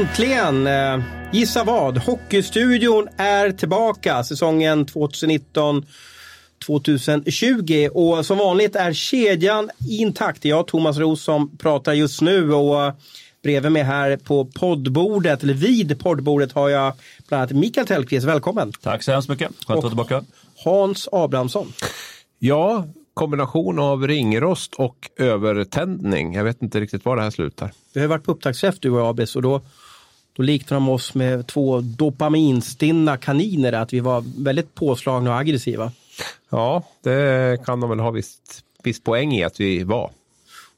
Äntligen! Eh, gissa vad? Hockeystudion är tillbaka säsongen 2019 2020 och som vanligt är kedjan intakt. Jag, Thomas Roos, som pratar just nu och bredvid mig här på poddbordet, eller vid poddbordet har jag bland annat Mikael Tellqvist. Välkommen! Tack så hemskt mycket. Skönt att vara tillbaka. Hans Abrahamsson. Ja, kombination av ringrost och övertändning. Jag vet inte riktigt var det här slutar. Vi har varit på upptaktsträff du och Abis och då, då liknade de oss med två dopaminstinna kaniner. Att vi var väldigt påslagna och aggressiva. Ja, det kan de väl ha visst, visst poäng i att vi var.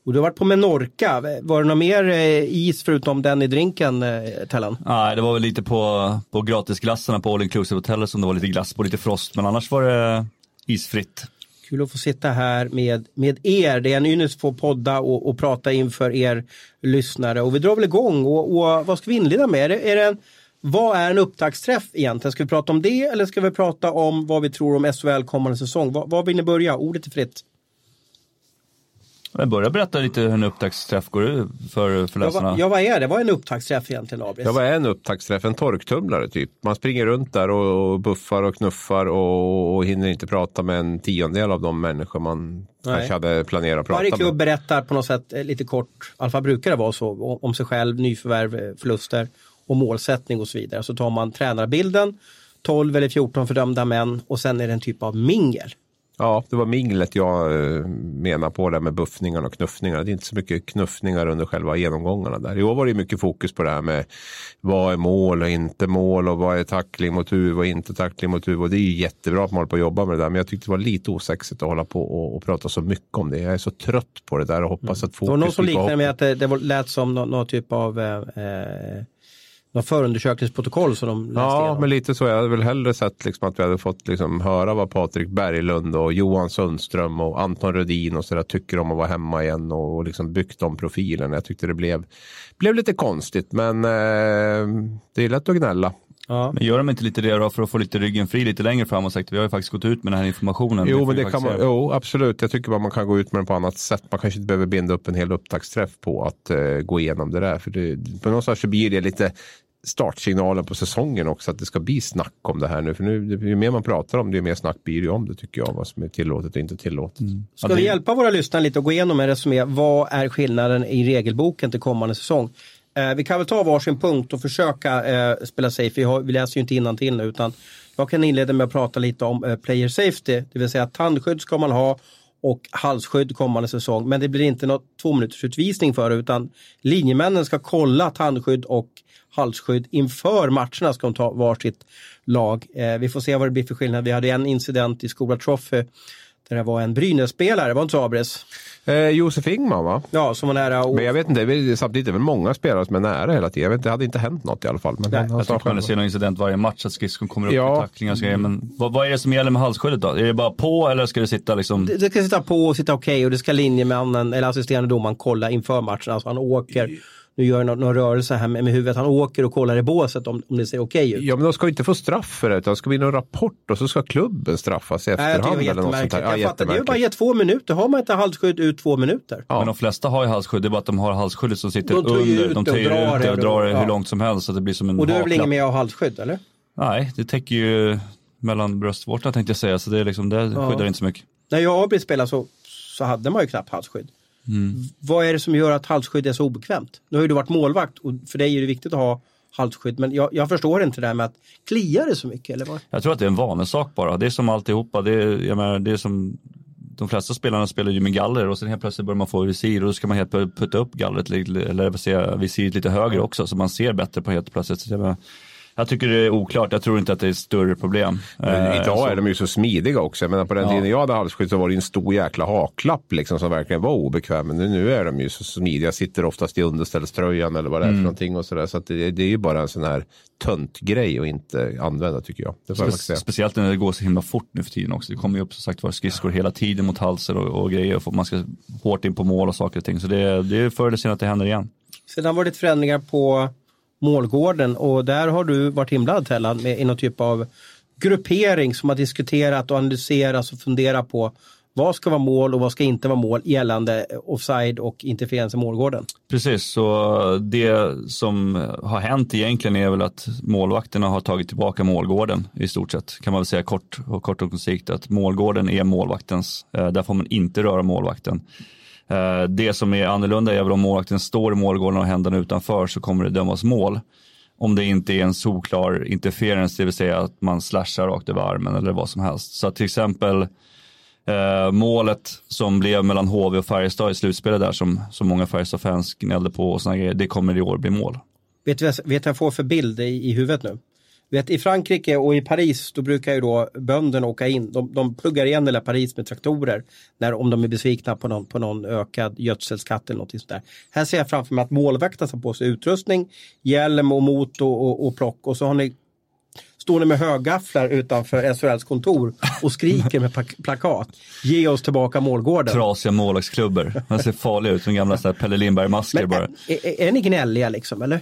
Och du har varit på Menorca. Var det något mer eh, is förutom den i drinken, eh, Tellan? Nej, det var väl lite på, på gratisglassarna på All Inclusive hotellet som det var lite glass på, lite frost. Men annars var det isfritt. Kul att få sitta här med, med er. Det är en ynnest att få podda och, och prata inför er lyssnare. Och vi drar väl igång. Och, och vad ska vi inleda med? Är det, är det en, vad är en upptaktsträff egentligen? Ska vi prata om det eller ska vi prata om vad vi tror om SHL kommande säsong? Vad, vad vill ni börja? Ordet är fritt. Men börja berätta lite hur en upptaktsträff går ut för, för läsarna. Ja, ja, vad är det? Vad är en upptaktsträff egentligen, Abris? Ja, vad är en upptaktsträff? En torktumlare typ. Man springer runt där och, och buffar och knuffar och, och hinner inte prata med en tiondel av de människor man Nej. kanske hade planerat att prata Varje med. klubb berättar på något sätt eh, lite kort, i alla fall brukar det vara så, om sig själv, nyförvärv, eh, förluster och målsättning och så vidare. Så tar man tränarbilden, 12 eller 14 fördömda män och sen är det en typ av mingel. Ja, det var minglet jag eh, menar på det med buffningarna och knuffningarna. Det är inte så mycket knuffningar under själva genomgångarna där. I år var det mycket fokus på det här med vad är mål och inte mål och vad är tackling mot huvud och inte tackling mot huvud. Och det är ju jättebra att man håller på att jobba med det där. Men jag tyckte det var lite osexigt att hålla på och, och prata så mycket om det. Jag är så trött på det där och hoppas mm. att fokus... Det var någon som liknade med att det, det lät som någon, någon typ av eh, något förundersökningsprotokoll som de läste Ja, igenom. men lite så. Jag hade väl hellre sett liksom att vi hade fått liksom höra vad Patrik Berglund och Johan Sundström och Anton Rödin och sådär tycker om att vara hemma igen och, och liksom byggt de profilerna. Jag tyckte det blev, blev lite konstigt, men eh, det är lätt att gnälla. Ja. Men gör de inte lite det då för att få lite ryggen fri lite längre fram och sagt vi har ju faktiskt gått ut med den här informationen. Jo, men det kan man, jo absolut. Jag tycker bara man kan gå ut med den på annat sätt. Man kanske inte behöver binda upp en hel upptaktsträff på att uh, gå igenom det där. För det, på något sätt så blir det lite startsignalen på säsongen också att det ska bli snack om det här nu. För nu, ju mer man pratar om det, ju mer snack blir det om det tycker jag. Vad som är tillåtet och inte tillåtet. Mm. Ska vi hjälpa våra lyssnare lite och gå igenom en resumé. Vad är skillnaden i regelboken till kommande säsong? Eh, vi kan väl ta varsin punkt och försöka eh, spela safe. Vi, har, vi läser ju inte till nu utan jag kan inleda med att prata lite om eh, player safety. Det vill säga tandskydd ska man ha och halsskydd kommande säsong. Men det blir inte något två minuters utvisning för det utan linjemännen ska kolla tandskydd och halsskydd inför matcherna ska de ta varsitt lag. Eh, vi får se vad det blir för skillnad. Vi hade en incident i Skola Trophy där det var en Brynäs-spelare, var inte så Abres? Eh, Josef Ingman va? Ja, som var nära. Och... Men jag vet inte, samtidigt är det väl många spelare som är nära hela tiden. Jag vet inte, det hade inte hänt något i alla fall. Men Nej, jag tycker man ser någon incident varje match, att skridskon kommer upp ja. i tacklingar och grejer. Men vad, vad, är det som gäller med halsskyddet då? Är det bara på eller ska det sitta liksom? Det, det ska sitta på och sitta okej okay, och det ska linjemannen eller assisterande domaren kolla inför matchen. Alltså han åker nu gör någon, någon rörelse här med, med huvudet. Han åker och kollar i båset om, om det ser okej okay ut. Ja men de ska inte få straff för det utan det ska bli någon rapport och så ska klubben straffas i efterhand. Nej, eller något sånt här. Jag ja, fattar, det är bara ge två minuter. Har man inte halsskydd ut två minuter. Ja. Men de flesta har ju halsskydd. Det är bara att de har halsskyddet som sitter de under. De töjer ut det och drar det ja. hur långt som helst. Så det blir som en och du är väl ingen med att ha halsskydd eller? Nej, det täcker ju mellan bröstvårtorna tänkte jag säga. Så det, är liksom, det ja. skyddar inte så mycket. När jag och Abrit spelade så, så hade man ju knappt halsskydd. Mm. Vad är det som gör att halsskydd är så obekvämt? Nu har ju du varit målvakt och för dig är det viktigt att ha halsskydd. Men jag, jag förstår inte det här med att klia det så mycket. Eller vad? Jag tror att det är en vanesak bara. Det är som alltihopa. Det är, jag menar, det är som de flesta spelarna spelar ju med galler och sen helt plötsligt börjar man få visir och då ska man helt putta upp gallret eller visiret lite högre också så man ser bättre på helt plötsligt. Så jag tycker det är oklart. Jag tror inte att det är ett större problem. Men eh, idag så. är de ju så smidiga också. Men på den ja. tiden jag hade halsskydd så var det en stor jäkla haklapp liksom, som verkligen var obekväm. Men nu är de ju så smidiga. Sitter oftast i underställströjan eller vad det är mm. för någonting. Och så där. så det, det, är ju bara en sån här tönt grej att inte använda tycker jag. Det Spe speciellt när det går så himla fort nu för tiden också. Det kommer ju upp som sagt var skridskor hela tiden mot halsen och, och grejer. Och man ska hårt in på mål och saker och ting. Så det, det är förr eller senare att det händer igen. Sen har det förändringar på målgården och där har du varit inblandad Tellan i någon typ av gruppering som har diskuterat och analyserat och funderat på vad ska vara mål och vad ska inte vara mål gällande offside och interferens i målgården. Precis, så det som har hänt egentligen är väl att målvakterna har tagit tillbaka målgården i stort sett. Kan man väl säga kort och kort och koncist att målgården är målvaktens. Eh, där får man inte röra målvakten. Eh, det som är annorlunda är väl om målvakten står i målgården och händerna utanför så kommer det dömas mål. Om det inte är en solklar interference, det vill säga att man slashar rakt över armen eller vad som helst. Så till exempel Eh, målet som blev mellan HV och Färjestad i slutspelet där som, som många Färjestad-fans gnällde på och såna grejer, det kommer i år bli mål. Vet du vet vad jag får för bild i, i huvudet nu? Vet, I Frankrike och i Paris då brukar ju då bönderna åka in, de, de pluggar igen hela Paris med traktorer när, om de är besvikna på någon, på någon ökad gödselskatt eller något sånt där. Här ser jag framför mig att målvakten tar på sig utrustning, hjälm och motor och, och, och plock och så har ni står ni med högafflar utanför SHLs kontor och skriker med plakat. Ge oss tillbaka målgården. Trasiga målvaktsklubbor. Man ser farliga ut som gamla Pelle Lindberg-masker bara. Är, är, är ni gnälliga liksom eller?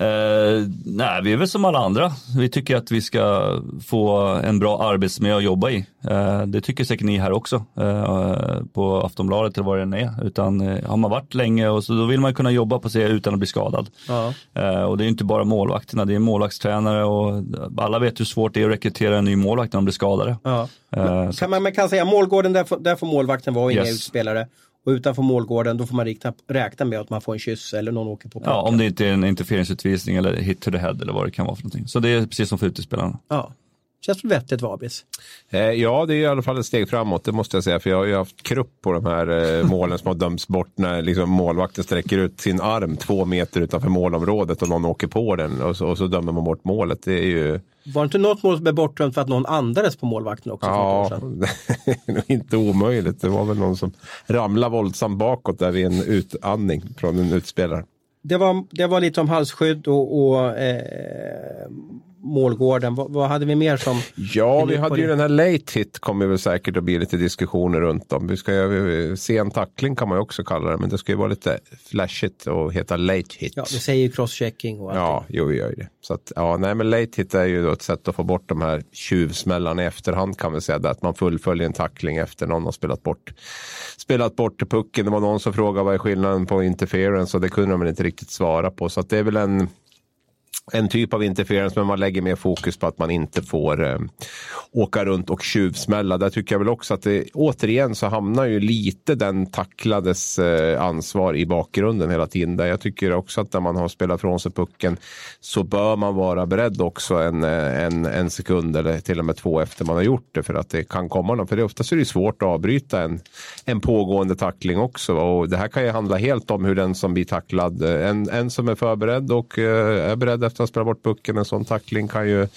Eh, nej, vi är väl som alla andra. Vi tycker att vi ska få en bra arbetsmiljö att jobba i. Eh, det tycker säkert ni här också eh, på Aftonbladet eller vad det än är. Utan eh, har man varit länge och så då vill man kunna jobba på sig utan att bli skadad. Ja. Eh, och det är inte bara målvakterna, det är målvaktstränare och alla vet hur svårt det är att rekrytera en ny målvakt när de blir skadade. Ja. Eh, kan man, man kan säga målgården, där får, där får målvakten vara, yes. inga utspelare. Och utanför målgården då får man rikta, räkna med att man får en kyss eller någon åker på placken. Ja, om det inte är en interferensutvisning eller hit to the head eller vad det kan vara för någonting. Så det är precis som för utespelarna. Ja. Känns väl vettigt Vabis? Eh, ja, det är i alla fall ett steg framåt, det måste jag säga. För jag har ju haft krupp på de här eh, målen som har dömts bort när liksom, målvakten sträcker ut sin arm två meter utanför målområdet och någon åker på den och så, och så dömer man bort målet. Det är ju... Var det inte något mål som blev bortdömt för att någon andades på målvakten också? Ja, inte omöjligt. Det var väl någon som ramlade våldsamt bakåt där vid en utandning från en utspelare. Det var, det var lite om halsskydd och, och eh, målgården. Vad, vad, hade vi mer som? Ja, vi hade ju den här late hit kommer väl säkert att bli lite diskussioner runt om. Vi ska ju, sen tackling kan man ju också kalla det, men det ska ju vara lite flashigt och heta late hit. Ja, det säger ju crosschecking och allt. Ja, jo, vi gör ju det. Så att, ja, nej, men late hit är ju då ett sätt att få bort de här tjuvsmällarna i efterhand kan vi säga. Att man fullföljer en tackling efter någon har spelat bort, spelat bort pucken. Det var någon som frågade vad är skillnaden på interference och det kunde de inte riktigt svara på. Så att det är väl en en typ av interference men man lägger mer fokus på att man inte får eh, åka runt och tjuvsmälla. Där tycker jag väl också att det återigen så hamnar ju lite den tacklades eh, ansvar i bakgrunden hela tiden. Där jag tycker också att när man har spelat från sig pucken så bör man vara beredd också en, eh, en, en sekund eller till och med två efter man har gjort det för att det kan komma någon. För det, oftast är det svårt att avbryta en, en pågående tackling också. Och det här kan ju handla helt om hur den som blir tacklad, eh, en, en som är förberedd och eh, är beredd efter att spela bort pucken. En sån tackling kan ju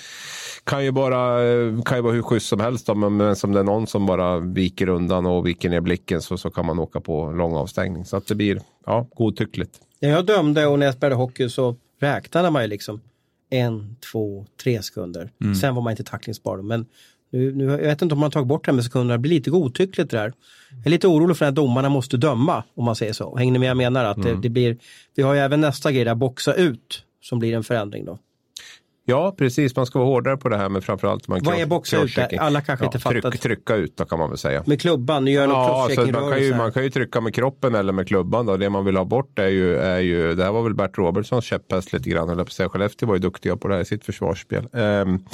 kan ju bara kan ju vara hur schysst som helst. Då, men som det är någon som bara viker undan och viker ner blicken så, så kan man åka på lång avstängning. Så att det blir ja, godtyckligt. När jag dömde och när jag spelade hockey så räknade man ju liksom en, två, tre sekunder. Mm. Sen var man inte tacklingsbar. Men nu, nu, jag vet inte om man tagit bort det här med sekunderna, det blir lite godtyckligt det där. Jag är lite orolig för att domarna måste döma, om man säger så. Hänger ni med jag menar? Att mm. det, det, blir, vi har ju även nästa grej där, boxa ut, som blir en förändring då. Ja, precis. Man ska vara hårdare på det här med framförallt man Vad är boxa ut? Alla kanske ja, inte fattat. Tryck, trycka ut då kan man väl säga. Med klubban? Gör ja, så man, kan ju, man kan ju trycka med kroppen eller med klubban. Då. Det man vill ha bort är ju, är ju det här var väl Bert Robertsons käpphäst lite grann. Eller på Skellefteå var ju duktiga på det här i sitt försvarsspel. Um,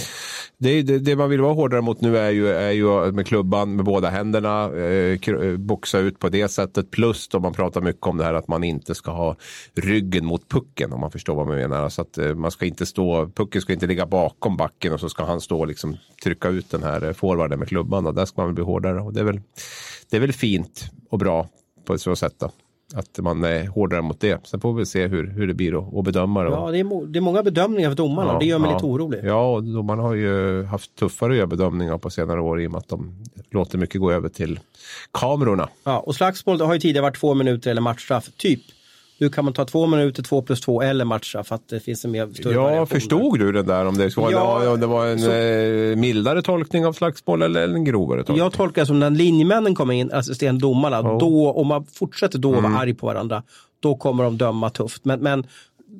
det, det, det, man vill vara hårdare mot nu är ju, är ju med klubban med båda händerna. Eh, boxa ut på det sättet. Plus då man pratar mycket om det här att man inte ska ha ryggen mot pucken om man förstår vad man menar. Så att eh, man ska inte stå, pucken ska inte ligga bakom backen och så ska han stå och liksom trycka ut den här forwarden med klubban. Och där ska man väl bli hårdare. Och det, är väl, det är väl fint och bra på ett så sätt. Då. Att man är hårdare mot det. Sen får vi se hur, hur det blir att, att bedöma det. Ja, det är, det är många bedömningar för domarna. Ja, det gör mig ja. lite orolig. Ja, och domarna har ju haft tuffare att göra bedömningar på senare år i och med att de låter mycket gå över till kamerorna. Ja, och slagsmål har ju tidigare varit två minuter eller matchstraff, typ. Nu kan man ta två minuter, två plus två eller matcha för att det finns en mer större Ja, förstod du den där om det, så, ja, om det var en så, eh, mildare tolkning av slagsmål eller en grovare tolkning? Jag tolkar det som när linjemännen kommer in, assisterande domarna, oh. då, om man fortsätter då mm. vara arg på varandra, då kommer de döma tufft. Men, men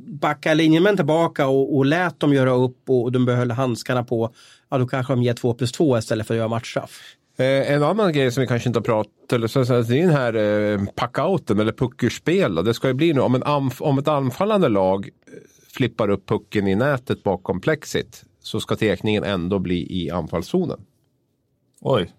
backa linjemän tillbaka och, och lät dem göra upp och, och de behöll handskarna på, ja då kanske de ger två plus två istället för att göra matchstraff. Eh, en annan grej som vi kanske inte har pratat eller så, så, det är den här eh, packouten eller puckerspel. Då. Det ska ju bli nu om, en anf- om ett anfallande lag eh, flippar upp pucken i nätet bakom plexit så ska tekningen ändå bli i anfallszonen. Oj,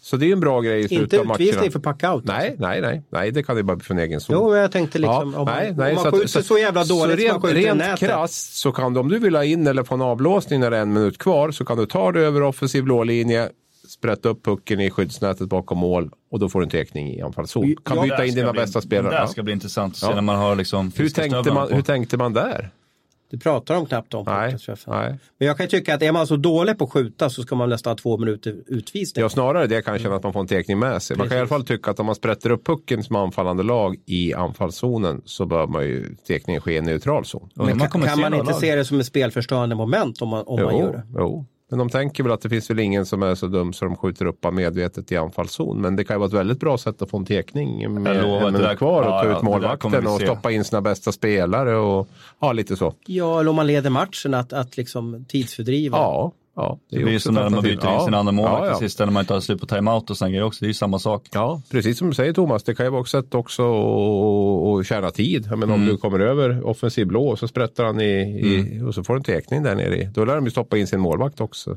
Så det är en bra grej i Inte slutet av matcherna. utvisning för packout. Nej, nej, nej, nej, det kan det bara bli från egen zon. Jo, jag tänkte liksom Ja, om man, nej, om nej, man så skjuter så, jävla dåligt så som rent, man skjuter i rent nätet. krasst så kan du, om du vill ha in eller få en avblåsning när det är en minut kvar så kan du ta dig över offensiv blålinje, sprätta upp pucken i skyddsnätet bakom mål och då får du en tekning i anfallszon. Kan Ja, byta in dina bli- bästa spelare. Det där ska bli intressant att se Ja. när man har liksom Hur, tänkte man, på. hur tänkte man där? Det pratar de knappt om. Nej, nej. Men jag kan tycka att är man så dålig på att skjuta så ska man nästan ha två minuter utvisning. Ja, snarare det kanske än att man får en tekning med sig. Man kan i alla fall tycka att om man sprätter upp pucken som anfallande lag i anfallszonen så bör man ju tekningen ske i neutral zon. Och Men man kan, kan se man inte lag. se det som ett spelförstörande moment om man, om man gör Jo, det? jo, men de tänker väl att det finns väl ingen som är så dum så de skjuter upp medvetet i anfallszon. Men det kan ju vara ett väldigt bra sätt att få en tekning med en det minut där- kvar och ja, ta ja, ut målvakten och stoppa in sina bästa spelare och ja, lite så. Ja, eller om man leder matchen att, att liksom tidsfördriva. Ja, ja. Det är blir ju ett när man byter in sin Ja, andra målvakt ja, ja. till sist när man inte har slut på timeout och sådana grejer också. Det är ju samma sak. Ja, precis som du säger Thomas, det kan ju vara ett sätt också att- tjäna tid. Menar, Mm. Om du kommer över offensiv blå och så sprättar han i, i och så får du en tekning där nere i. Då lär de ju stoppa in sin målvakt också.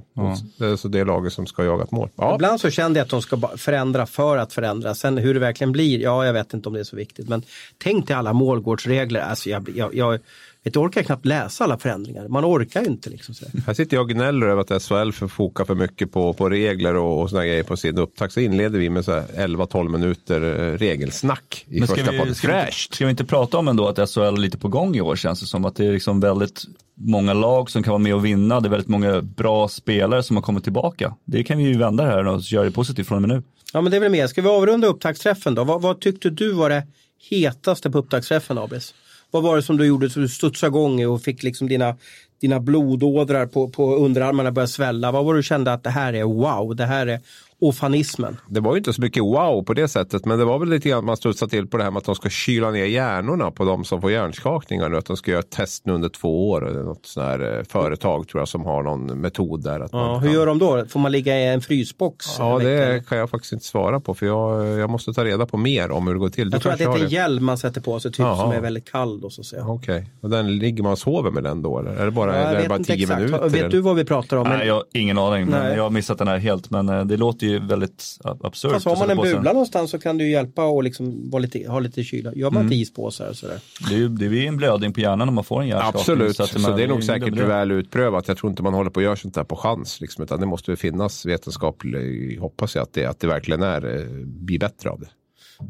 Det är så det laget som ska jaga ett mål. Ja, Ibland så kände jag att de ska förändra för att förändra. Sen hur det verkligen blir, ja jag vet inte om det är så viktigt. Men tänk dig alla målgårdsregler. Alltså jag, jag, jag, vet, jag orkar knappt läsa alla förändringar. Man orkar ju inte. Liksom, så. Här sitter jag och gnäller över att SHL förfokar för mycket på, på regler och, och sådana grejer på sin upptakt. Så inleder vi med så här 11-12 minuter eh, regelsnack i Men ska första podden. ska, vi, inte- Fräscht! ska vi inte prata om ändå att SHL är lite på gång i år känns det som. Att det är liksom väldigt många lag som kan vara med och vinna. Det är väldigt många bra spelare som har kommit tillbaka. Det kan vi ju vända här och göra det positivt från och med nu. Ja men det är väl mer. Ska vi avrunda upptaktsträffen då? Vad, vad tyckte du var det hetaste på upptaktsträffen Abis? Vad var det som du gjorde så du studsade igång och fick liksom dina, dina blodådrar på, på underarmarna börja svälla? Vad var det du kände att det här är wow, det här är ofanismen? Det var ju inte så mycket wow på det sättet, men det var väl lite grann att man studsade till på det här med att de ska kyla ner hjärnorna på de som får hjärnskakningar nu. Att de ska göra ett test nu under två år. Det är något sånt här eh, företag tror jag som har någon metod där. Att Ja, hur kan... gör de då? Får man ligga i en frysbox? Ja, en vecka, eller? det kan jag faktiskt inte svara på för jag, jag måste ta reda på mer om hur det går till. Du Jag tror att det är en hjälm man sätter på sig typ Jaha. som är väldigt kall. Då, så att säga. Okej, och den ligger man och sover med den då eller? Är det bara, Ja, jag är det vet bara inte tio exakt. minuter? Vet eller? du vad vi pratar om? Nej, jag har ingen aning, men Nej. jag har missat den här helt. Men eh, det låter ju väldigt a- absurt. Fast har man en bula någonstans så kan det ju hjälpa att liksom vara lite, ha lite kyla. Gör man Mm. inte ispåsar och sådär? Det är ju det är ju en blödning på hjärnan om man får en hjärnskakning. Absolut, så, att man- det är nog säkert dubbel- väl utprövat. Jag tror inte man håller på att göra sånt där på chans. Liksom, utan det måste ju finnas vetenskapligt, hoppas jag, att det, att det verkligen är, eh, blir bättre av det.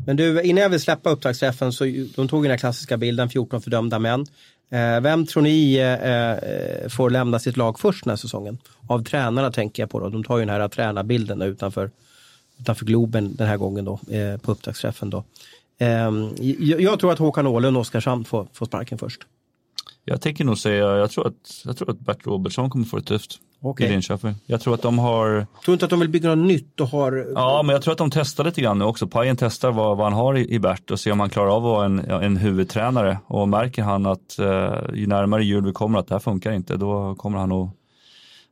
Men du, innan jag vill släppa upptaktsträffen så ju- de tog den här klassiska bilden, 14 fördömda män. Eh, vem tror ni eh, eh, får lämna sitt lag först den här säsongen? Av tränarna tänker jag på då. De tar ju den här tränarbilden utanför, utanför Globen den här gången då, eh, på upptaktsträffen då. Eh, jag, tror att Håkan Åhlund och Oskarshamn får, får sparken först. Jag tänker nog säga, jag tror att, jag tror att Bert Robertsson kommer få det tufft Okej. i Linköping. Jag tror att de har, Tror inte att de vill bygga något nytt och har... ja men jag tror att de testar lite grann nu också. Pajen testar vad, vad han har i, i Bert och ser om han klarar av att vara en, en huvudtränare. Och märker han att eh, ju närmare jul vi kommer att det här funkar inte, då kommer han att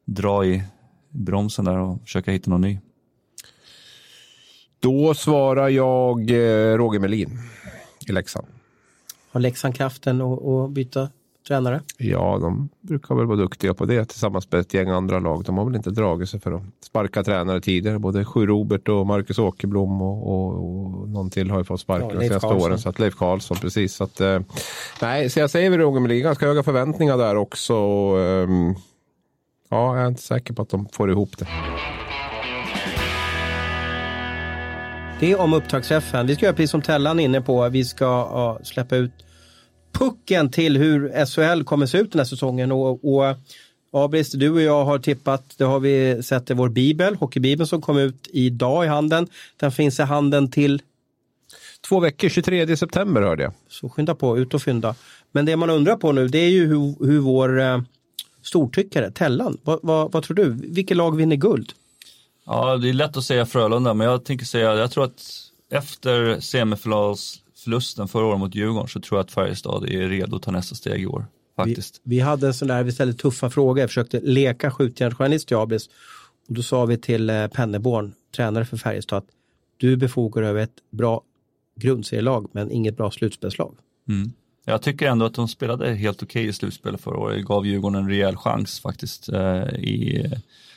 dra i bromsen där och försöka hitta någon ny. Då svarar jag eh, Roger Melin i Leksand. Har Leksand kraften att byta tränare? Ja, de brukar väl vara duktiga på det tillsammans med ett gäng andra lag. De har väl inte dragit sig för att sparka tränare tidigare. Både Sju Robert och Marcus Åkerblom och, och, och någon till har ju fått sparken Ja, de senaste Karlsson. åren. Så att Leif Karlsson, precis. Så att, eh, nej, så jag säger väl Roger Melin, ganska höga förväntningar där också. Och, ehm, ja, jag är inte säker på att de får ihop det. Det är om upptaktsträffen. Vi ska göra precis som Tellan inne på. Vi ska ja, släppa ut pucken till hur SHL kommer se ut den här säsongen. Och, och Abris, du och jag har tippat, det har vi sett i vår bibel, Hockeybibeln som kom ut idag i handen. Den finns i handen till, Två veckor, 23 september hörde jag. så skynda på, ut och fynda. Men det man undrar på nu det är ju hur, hur vår eh, stortyckare, Tellan, vad, vad, vad tror du? Vilket lag vinner guld? Ja, det är lätt att säga Frölunda, men jag tänker säga, jag tror att efter semifinalsförlusten förra året mot Djurgården så tror jag att Färjestad är redo att ta nästa steg i år. Vi, Faktiskt. vi hade en sån där, vi ställde tuffa frågor, jag försökte leka skjutjärnsjournalist till Abris. Och då sa vi till eh, Penneborn, tränare för Färjestad, att du befogar över ett bra grundserielag men inget bra slutspelslag. Mm. Jag tycker ändå att de spelade helt okej okay i slutspelet förra året. Gav Djurgården en rejäl chans faktiskt. Eh, i,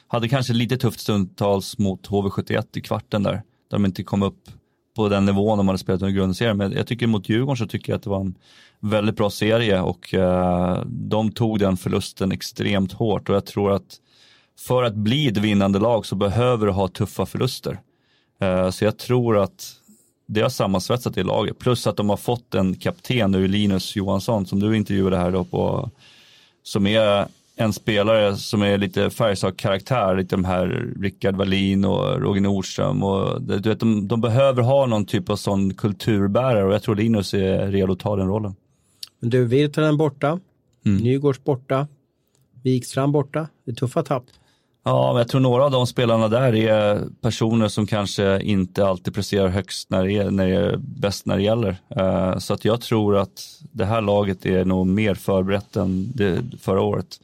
hade kanske lite tufft stundtals mot HV71 i kvarten där. Där de inte kom upp på den nivån de hade spelat under grundserien. Men jag tycker mot Djurgården så tycker jag att det var en väldigt bra serie och eh, de tog den förlusten extremt hårt och jag tror att för att bli ett vinnande lag så behöver du ha tuffa förluster. Eh, så jag tror att det har sammansvetsat i laget. Plus att de har fått en kapten nu, Linus Johansson, som du intervjuade här då på, som är en spelare som är lite Färjestad-karaktär, lite de här Rickard Wallin och Roger Nordström. Och, du vet, de, de, behöver ha någon typ av sån kulturbärare och jag tror Linus är redo att ta den rollen. Men du, Virtanen borta, mm. Nygårds borta, Wikstrand borta. Det är tuffa tapp. Ja, men jag tror några av de spelarna där är personer som kanske inte alltid presterar högst när det är, när det är bäst när det gäller. Uh, så att jag tror att det här laget är nog mer förberett än det förra året.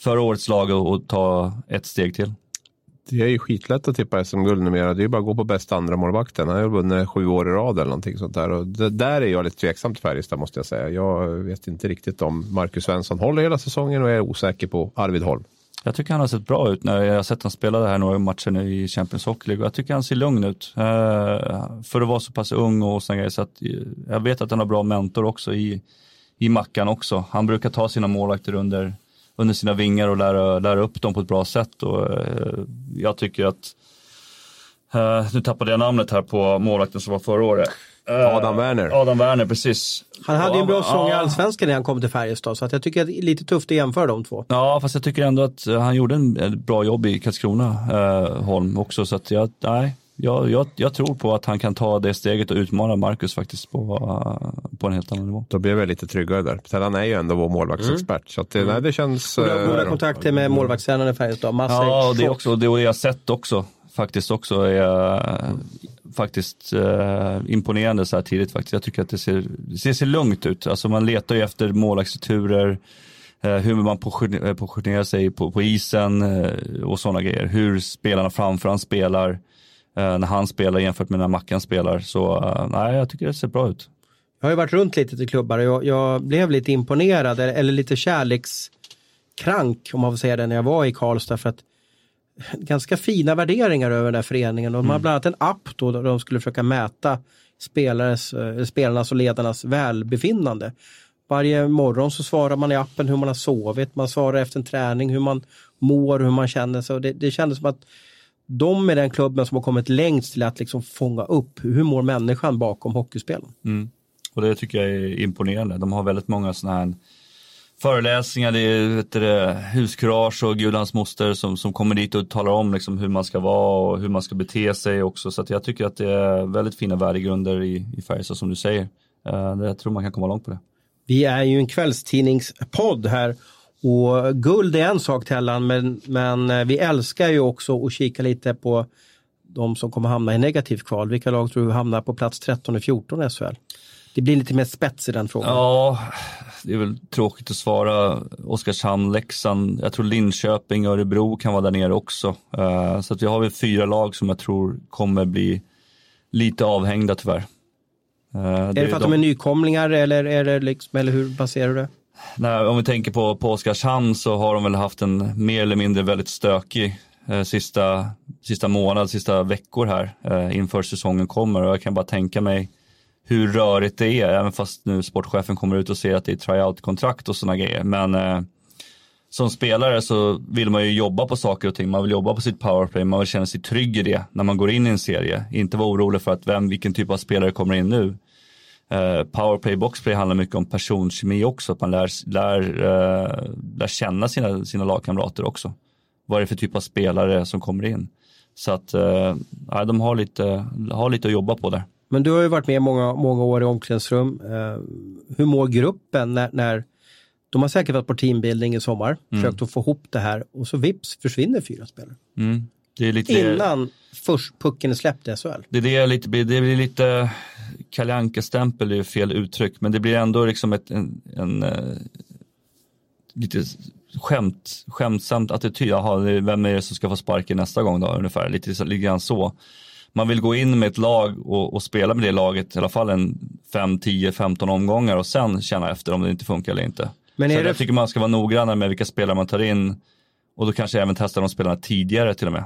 Förra årets lag att ta ett steg till. Det är ju skitlätt att tippa SM-guld numera. Det är ju bara att gå på bästa andra målvakten. Han har vunnit sju år i rad eller någonting sånt där. Och det, där är jag lite tveksam till Färjestad måste jag säga. Jag vet inte riktigt om Marcus Svensson håller hela säsongen och är osäker på Arvid Holm. Jag tycker han har sett bra ut när jag har sett honom spela det här några matcher nu i Champions Hockey League. Jag tycker han ser lugn ut uh, för att vara så pass ung och sådana grejer. Så att, jag vet att han har bra mentor också i, i Mackan också. Han brukar ta sina målvakter under, under sina vingar och lära, lära upp dem på ett bra sätt. Och, uh, jag tycker att, nu tappade jag namnet här på målvakten som var förra året. Adam Werner. Adam Werner, precis. Han hade ju en bra säsong i Allsvenskan när han kom till Färjestad, så att jag tycker att det är lite tufft att jämföra de två. Ja, fast jag tycker ändå att han gjorde en bra jobb i Karlskrona, eh, Holm också, så att jag, nej, jag, jag, jag, tror på att han kan ta det steget och utmana Marcus faktiskt på, på en helt annan nivå. Då blir jag lite tryggare där. För han är ju ändå vår målvaktsexpert. Mm. Så att det, nej, det känns... Och du har goda eh, kontakter med målvaktstränaren i Färjestad, Massa Ja, det är också det har jag sett också. Faktiskt också. Är, faktiskt eh, imponerande så här tidigt faktiskt. Jag tycker att det ser, det ser, lugnt ut. Alltså man letar ju efter målvaktsreturer, eh, hur man positionerar sig på, på isen och sådana grejer. Hur spelarna framför han spelar, när han spelar jämfört med när Mackan spelar. Så eh, nej, jag tycker det ser bra ut. Jag har ju varit runt lite till klubbar och jag, jag blev lite imponerad eller lite kärlekskrank om man får säga det när jag var i Karlstad för att ganska fina värderingar över den här föreningen. De har mm. bland annat en app då där de skulle försöka mäta spelares, eh, spelarnas och ledarnas välbefinnande. Varje morgon så svarar man i appen hur man har sovit, man svarar efter en träning hur man mår, hur man känner sig. Det, det kändes som att de är den klubben som har kommit längst till att liksom fånga upp hur mår människan bakom hockeyspelen. Mm. Och det tycker jag är imponerande. De har väldigt många sådana här föreläsningar, det är vet du, huskurage och Gudans moster som, som kommer dit och talar om liksom hur man ska vara och hur man ska bete sig också. Så jag tycker att det är väldigt fina värdegrunder i, i Färjestad som du säger. Uh, jag tror man kan komma långt på det. Vi är ju en kvällstidningspodd här och guld är en sak Tellan, men, men eh, vi älskar ju också att kika lite på de som kommer hamna i negativt kval. Vilka lag tror du hamnar på plats 13 och 14 i SHL? Det blir lite mer spets i den frågan. Ja, det är väl tråkigt att svara. Oskarshamn, Leksand, jag tror Linköping och Örebro kan vara där nere också. Uh, så att vi har väl fyra lag som jag tror kommer bli lite avhängda tyvärr. Uh, är det, det för att de är nykomlingar eller, är det liksom, eller hur baserar du det? När, om vi tänker på, på Oskarshamn så har de väl haft en mer eller mindre väldigt stökig eh, sista, sista månad, sista veckor här eh, inför säsongen kommer och jag kan bara tänka mig hur rörigt det är, även fast nu sportchefen kommer ut och säger att det är tryout-kontrakt och sådana grejer. Men eh, som spelare så vill man ju jobba på saker och ting. Man vill jobba på sitt powerplay, man vill känna sig trygg i det när man går in i en serie. Inte vara orolig för att vem, vilken typ av spelare kommer in nu. Uh, powerplay, boxplay handlar mycket om personkemi också, att man lär, lär, uh, lär känna sina, sina lagkamrater också. Vad är det för typ av spelare som kommer in? Så att uh, de har lite, har lite att jobba på där. Men du har ju varit med många, många år i omklädningsrum. Eh, hur mår gruppen när, när de har säkert varit på teambuilding i sommar, mm. försökt att få ihop det här och så vips försvinner fyra spelare. Mm. Lite, Innan först pucken är släppt i SHL. Det, det, är lite, det blir lite Kalle stämpel är fel uttryck, men det blir ändå liksom ett, en, en, en, eh, lite skämt, skämtsamt attityd. Jaha, vem är det som ska få sparken nästa gång då ungefär? Lite, lite grann så. Man vill gå in med ett lag och, och spela med det laget i alla fall en 5, 10, 15 omgångar och sen känna efter om det inte funkar eller inte. Men är så det... Jag tycker man ska vara noggrannare med vilka spelare man tar in och då kanske även testa de spelarna tidigare till och med.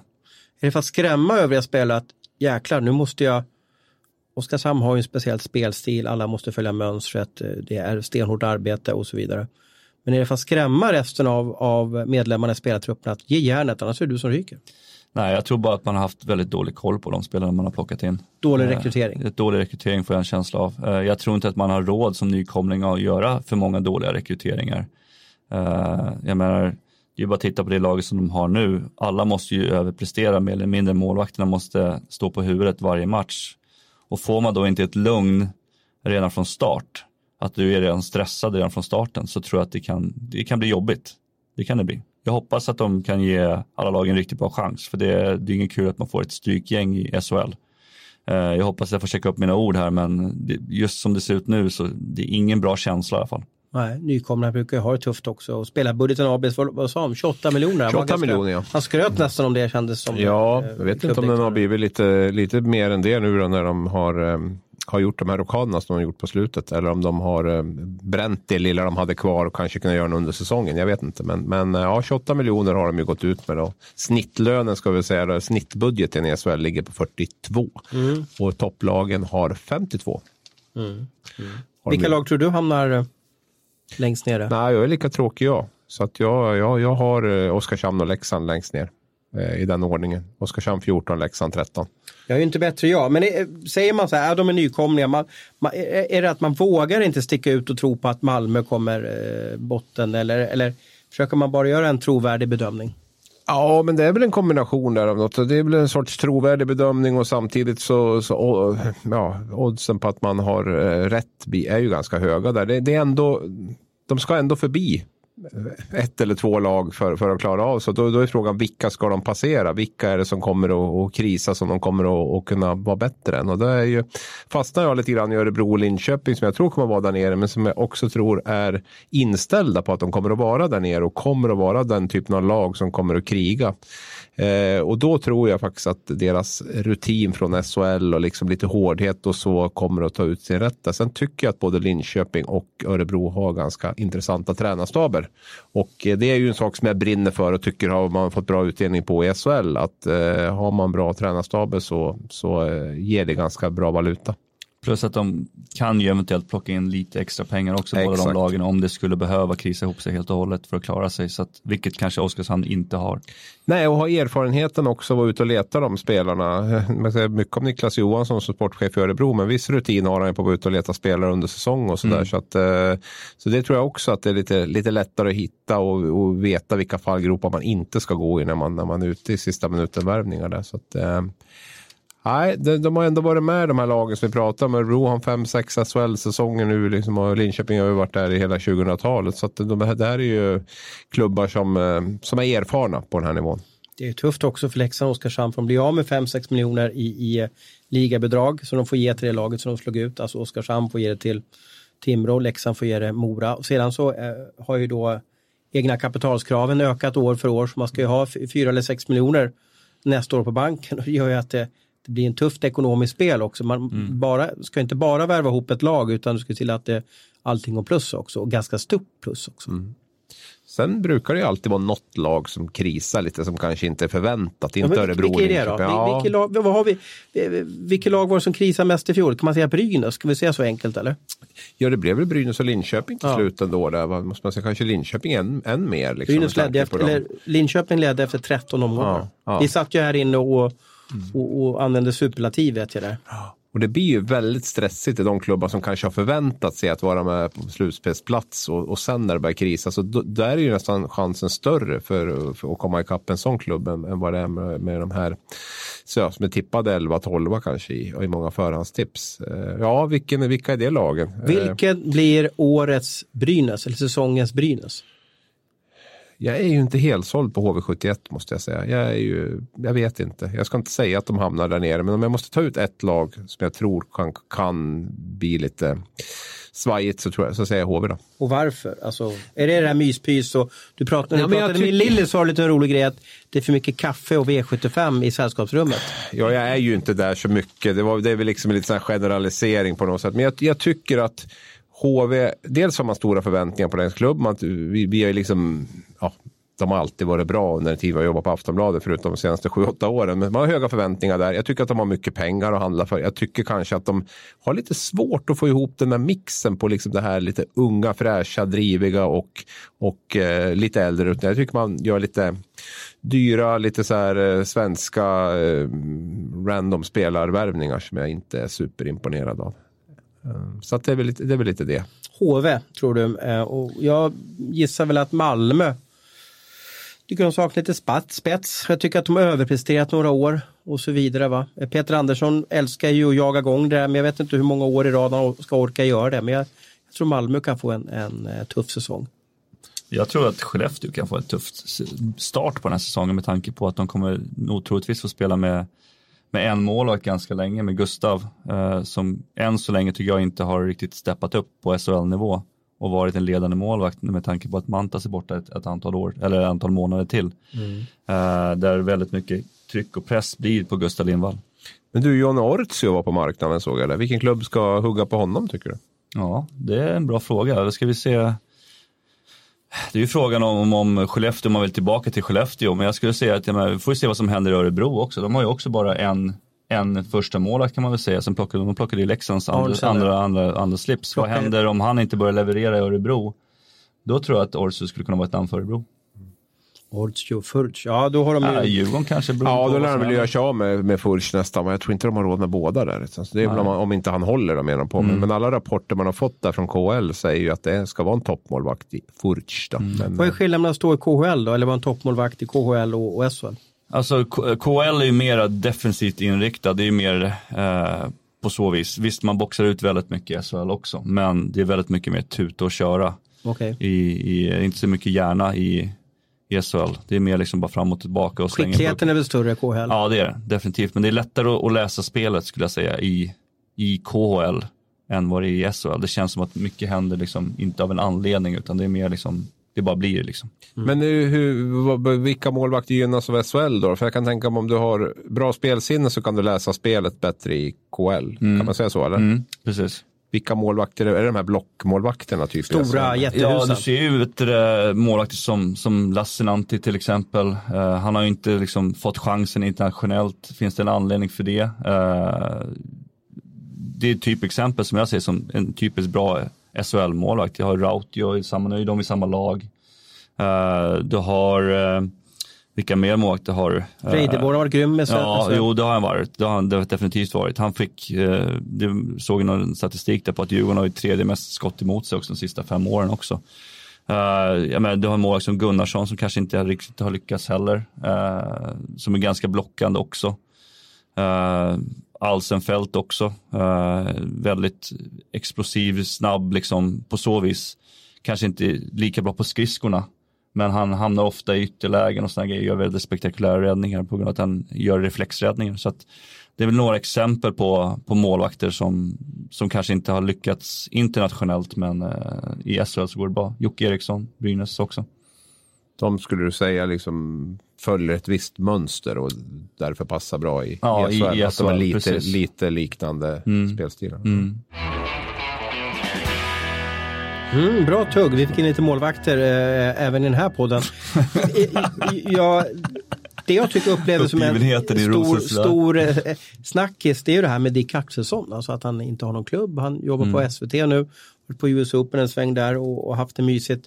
Är det för att skrämma övriga spelare att jäklar, nu måste jag Oskarshamn har ju en speciell spelstil, alla måste följa mönstret, det är stenhårt arbete och så vidare. Men är det för att skrämma resten av, av medlemmarna i spelartruppen att ge järnet, annars är det du som ryker? Nej, jag tror bara att man har haft väldigt dålig koll på de spelarna man har plockat in. Dålig eh, rekrytering? Eh, dålig rekrytering får jag en känsla av. Eh, jag tror inte att man har råd som nykomling att göra för många dåliga rekryteringar. Eh, jag menar, det är bara att titta på det laget som de har nu. Alla måste ju överprestera mer eller mindre. Målvakterna måste stå på huvudet varje match. Och får man då inte ett lugn redan från start, att du är redan stressad redan från starten, så tror jag att det kan, det kan bli jobbigt. Det kan det bli. Jag hoppas att de kan ge alla lag en riktigt bra chans, för det är, det är inget kul att man får ett strykgäng i SHL. Eh, jag hoppas att jag får checka upp mina ord här, men just som det ser ut nu så det är ingen bra känsla i alla fall. Nej, nykomlingar brukar ju ha det tufft också. Och spelarbudgeten AB, vad sa de, 28 miljoner? 28 miljoner ja. Han skröt nästan om det kändes som. Ja, jag vet inte om den har blivit lite, lite mer än det nu då när de har, um, har gjort de här rockaderna som de har gjort på slutet. Eller om de har um, bränt det lilla de hade kvar och kanske kunna göra den under säsongen. Jag vet inte. Men, men ja, 28 miljoner har de ju gått ut med. Då. Snittlönen ska vi säga, då, snittbudgeten i SHL ligger på 42. Mm. Och topplagen har 52. Mm. Mm. Vilka lag tror du hamnar längst ner? Nej, jag är lika tråkig jag. Så att jag, jag, jag har eh, Oskarshamn och Leksand längst ner eh, i den ordningen. Oskarshamn 14, Leksand 13. Jag är ju inte bättre jag, men är, säger man så här, är de är nykomlingar, man, man, är det att man vågar inte sticka ut och tro på att Malmö kommer eh, botten eller, eller försöker man bara göra en trovärdig bedömning? Ja, men det är väl en kombination där av något. Det är väl en sorts trovärdig bedömning och samtidigt så, så ja, oddsen på att man har eh, rätt är ju ganska höga där. Det, det är ändå de ska ändå förbi ett eller två lag för, för att klara av. Så då, då är frågan vilka ska de passera? Vilka är det som kommer att, att krisa som de kommer att, att kunna vara bättre än? Och då är ju, fastnar jag lite grann i Örebro och Linköping som jag tror kommer att vara där nere men som jag också tror är inställda på att de kommer att vara där nere och kommer att vara den typen av lag som kommer att kriga. Eh, och då tror jag faktiskt att deras rutin från SHL och liksom lite hårdhet och så kommer att ta ut sin rätta. Sen tycker jag att både Linköping och Örebro har ganska intressanta tränarstaber. Och eh, det är ju en sak som jag brinner för och tycker har man fått bra utdelning på i SHL. Att eh, har man bra tränarstaber så, så eh, ger det ganska bra valuta. Plus att de kan ju eventuellt plocka in lite extra pengar också, båda de lagen, om det skulle behöva krisa ihop sig helt och hållet för att klara sig. Så att, vilket kanske Oskarshamn inte har. Nej, och ha erfarenheten också att vara ute och leta de spelarna. Man säger mycket om Niklas Johansson som sportchef i Örebro, men viss rutin har han på att vara ute och leta spelare under säsong och sådär. Mm. Så, att, eh, så det tror jag också att det är lite, lite lättare att hitta och, och veta vilka fallgropar man inte ska gå i när man, när man är ute i sista minuten-värvningar. Där. Så att, Nej, de, de, har ändå varit med de här lagen som vi pratar om. Örebro har 5-6 SHL-säsonger nu liksom, och Linköping har ju varit där i hela 2000-talet. Så att de, det här är ju klubbar som, eh, som är erfarna på den här nivån. Det är tufft också för Leksand och Oskarshamn för de blir av med 5-6 miljoner i, i eh, ligabidrag som de får ge till det laget som de slog ut. Alltså Oskarshamn får ge det till Timrå, Leksand får ge det Mora. Och sedan så eh, har ju då egna kapitalskraven ökat år för år så man ska ju ha 4 eller 6 miljoner nästa år på banken och det gör ju att det det blir en tufft ekonomiskt spel också. Man mm. bara, ska inte bara värva ihop ett lag utan du ska till att det, allting går plus också och ganska stort plus också. Mm. Sen brukar det ju alltid vara något lag som krisar lite som kanske inte är förväntat. Inte ja, Örebro. Vilka är det då? Ja. Vilka, lag, vad har vi, vilka lag var det som krisade mest i fjol? Kan man säga Brynäs? Ska vi säga så enkelt eller? Ja, det blev väl Brynäs och Linköping till ja. slut ändå. Där måste man säga kanske Linköping än, än mer. Liksom, Brynäs ledde efter, eller, Linköping ledde efter 13 omgångar. Ja, ja. Vi satt ju här inne och Mm. Och, och använder superlativ vet jag det. Och det blir ju väldigt stressigt i de klubbar som kanske har förväntat sig att vara med på slutspelsplats och, och sen när det börjar krisa. Så då, där är ju nästan chansen större för, för att komma ikapp en sån klubb än, än vad det är med, med de här så, som är tippade 11-12 kanske i, i många förhandstips. Eh, ja, vilken, vilka är det lagen? Vilken blir årets Brynäs eller säsongens Brynäs? Jag är ju inte helt såld på HV71 måste jag säga. Jag, är ju, jag vet inte. Jag ska inte säga att de hamnar där nere, men om jag måste ta ut ett lag som jag tror kan, kan bli lite svajigt så, tror jag, så säger jag HV då. Och varför? Alltså, är det det här myspys och du pratade, Ja, du pratade med Lilly sa lite en rolig grej att det är för mycket kaffe och V75 i sällskapsrummet. Ja, jag är ju inte där så mycket. Det, var, det är väl liksom en liten generalisering på något sätt. Men jag, jag tycker att HV, dels har man stora förväntningar på deras klubb. Man, vi, vi är liksom, ja, de har alltid varit bra under den tid vi har jobbat på Aftonbladet förutom de senaste 7-8 åren. Men man har höga förväntningar där. Jag tycker att de har mycket pengar att handla för. Jag tycker kanske att de har lite svårt att få ihop den där mixen på liksom det här lite unga, fräscha, driviga och, och eh, lite äldre. Utan Jag tycker man gör lite dyra, lite så här eh, svenska eh, random spelarvärvningar som jag inte är superimponerad av. Eh, Så att det, är väl lite, det är väl lite det. HV tror du. Eh, Och jag gissar väl att Malmö tycker de saknar lite spets. Jag tycker att de har överpresterat några år och så vidare. Va? Eh, Peter Andersson älskar ju att jaga igång det där, men jag vet inte hur många år i rad han ska orka göra det. Men jag, jag tror Malmö kan få en, en eh, tuff säsong. Jag tror att Skellefteå kan få en tuff start på den här säsongen med tanke på att de kommer nog troligtvis få spela med, med en målvakt ganska länge med Gustav eh, som än så länge tycker jag inte har riktigt steppat upp på SHL-nivå och varit en ledande målvakt med tanke på att Mantas är borta ett, ett antal år eller ett antal månader till. Eh, där väldigt mycket tryck och press blir på Gustav Lindvall. Men du, John Ortio var på marknaden såg jag. Där. Vilken klubb ska hugga på honom tycker du? Ja, det är en bra fråga. Då ska vi se. Det är ju frågan om, om Skellefteå, om man vill tillbaka till Skellefteå. Men jag skulle säga att ja, men vi får se vad som händer i Örebro också. De har ju också bara en, en första målvakt kan man väl säga. Sen plockade, de plockade ju Leksands andra, andra, andra, andra slips. Vad Plockar- händer om han inte börjar leverera i Örebro? Då tror jag att Orsu skulle kunna vara ett namn för Örebro. Ortio, Furch. Ja, då har de ju... Ja, Djurgården kanske beror Ja, då lär de väl göra sig av med, med Furch nästan. Men jag tror inte de har råd med båda där. Så det är väl om, om inte han håller dem menar på. Men, men alla rapporter man har fått där från KL säger ju att det ska vara en toppmålvakt i Furch. Då. Men, Vad är skillnaden mellan att stå i KHL då, eller vara en toppmålvakt i KHL och, och SHL? Alltså K- KL är ju mer defensivt inriktad, det är ju mer eh, på så vis. Visst, man boxar ut väldigt mycket i SHL också, men det är väldigt mycket mer tuta och köra. Okej. I, i, inte så mycket hjärna i, i SHL. Det är mer liksom bara fram och tillbaka och Skickligheten är väl större i KHL? Ja, det är det definitivt. Men det är lättare att, läsa spelet skulle jag säga i, i KHL än vad det är i SHL. Det känns som att mycket händer liksom inte av en anledning utan det är mer liksom, det bara blir liksom. men hur, hur, vilka målvakter gynnas av SHL då? För jag kan tänka mig om du har bra spelsinne så kan du läsa spelet bättre i KL. Kan man säga så eller? Mm, precis. Vilka målvakter är det? de här blockmålvakterna? Typ Stora? Ja, jättehusen. du ser ju du, det, målvakter som, som Lassinantti till exempel. Eh, han har ju inte liksom fått chansen internationellt. Finns det en anledning för det? Eh, det är ett typexempel som jag ser som en typiskt bra SHL-målvakt. Jag har Rautio i samma, nu är de i samma lag. Eh, du har, eh, vilka mer målvakter har du? Eh, Reideborg har varit grym med Ja, SHL. jo det har han varit. Det har han definitivt varit. Han fick, eh, det såg någon statistik där på att Djurgården har ju tredje mest skott emot sig också de sista fem åren också. Uh, jag menar, du har en målvakt som Gunnarsson som kanske inte riktigt har lyckats heller. eh, som är ganska blockande också. Uh, Alsenfelt också. Eh, väldigt explosiv, snabb liksom på så vis. Kanske inte lika bra på skridskorna. Men han hamnar ofta i ytterlägen och sådana grejer. Gör väldigt spektakulära räddningar på grund av att han gör reflexräddningar. Så det är väl några exempel på, på målvakter som, som kanske inte har lyckats internationellt men eh, i SHL så går det bra. Jocke Eriksson, Brynäs också. De skulle du säga liksom följer ett visst mönster och därför passar bra i, Ja, i i- SHL. i att de har SHL, lite, precis. lite liknande spelstilar. Mm, bra tugg, vi fick in lite målvakter eh, även i den här podden. I- i- ja, det jag tycker upplever som en stor, stor eh, snackis, det är ju det här med Dick Axelsson. Alltså att han inte har någon klubb. Han jobbar Mm. på SVT nu, på US Open en sväng där och, och haft det mysigt.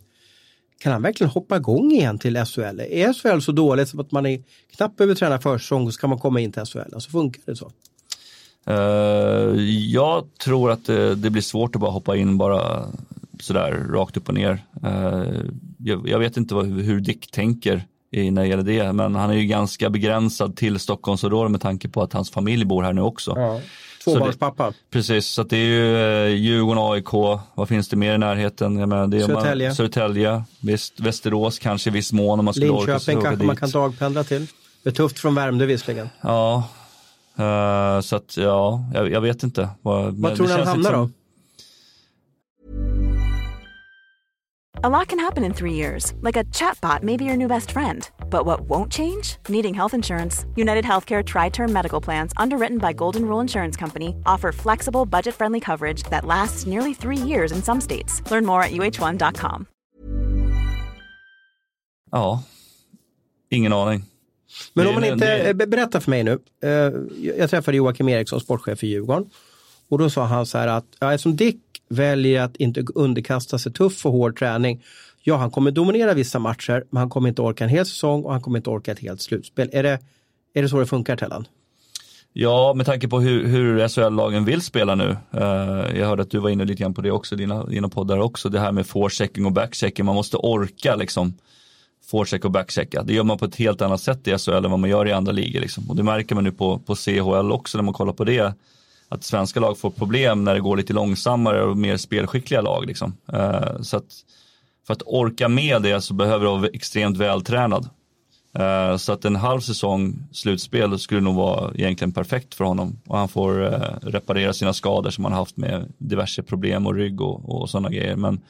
Kan han verkligen hoppa igång igen till SHL? Är SHL så dåligt som att man är knappt behöver träna försäsong så kan man komma in till SHL? Alltså funkar det så? Eh, jag tror att det, det blir svårt att bara hoppa in bara sådär rakt upp och ner. Eh, jag, jag vet inte vad, hur Dick tänker när det gäller det, men han är ju ganska begränsad till Stockholmsområdet med tanke på att hans familj bor här nu också. Tvåbarnspappa. Precis, så det är ju eh, Djurgården, AIK, vad finns det mer i närheten? Jag menar, det är Södertälje. Man, Södertälje, visst, Västerås kanske i viss mån om man skulle orka sig Linköping kanske man dit. kan dagpendla till. Det är tufft från Värmdö visserligen. Ja, eh, så att ja, jag, jag vet inte. Vad, Vad tror du han hamnar då? A lot can happen in three years, like a chatbot may be your new best friend. But what won't change? Needing health insurance. United Healthcare Tri Term Medical Plans, underwritten by Golden Rule Insurance Company, offer flexible, budget friendly coverage that lasts nearly three years in some states. Learn more at uh1.com. Ja, ingen aning. Men om man inte, det- berätta för mig nu. Eh, Jag träffade Joakim Eriksson, sportchef i Djurgården. Och då sa han så här att ja, eftersom Dick väljer att inte underkasta sig tuff och hård träning. Ja, han kommer dominera vissa matcher, men han kommer inte orka en hel säsong och han kommer inte orka ett helt slutspel. Är det, är det så det funkar, Tellan? Ja, med tanke på hur, hur SHL-lagen vill spela nu. Eh, jag hörde att du var inne lite grann på det också, dina, dina poddar också. Det här med forechecking och backchecking. Man måste orka liksom forecheck och backchecka. Det gör man på ett helt annat sätt i SHL än vad man gör i andra ligor. Liksom. Och det märker man nu på, på CHL också när man kollar på det. Att svenska lag får problem när det går lite långsammare och mer spelskickliga lag. Liksom. Eh, så att för att orka med det så behöver du vara extremt vältränad. Eh, Så att en halv säsong slutspel skulle nog vara egentligen perfekt för honom. Och han får eh, reparera sina skador som han haft med diverse problem och rygg och, och sådana grejer. Men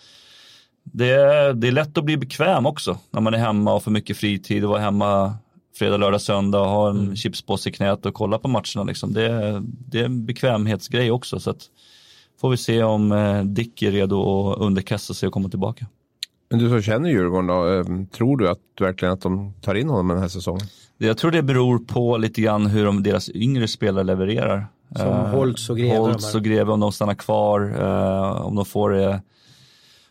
det är, det är lätt att bli bekväm också när man är hemma och får mycket fritid och vara hemma fredag, lördag, söndag och ha en chipspåse i knät och kolla på matcherna. Liksom. Det, är- det är en bekvämhetsgrej också. Så att får vi se om eh, Dick är redo att underkasta sig och komma tillbaka. Men du som känner Djurgården då, eh, tror du att verkligen att de tar in honom den här säsongen? Jag tror det beror på lite grann hur de, deras yngre spelare levererar. Som Eh, Holtz och Greve, Holtz och Greve om de stannar kvar. om de får det.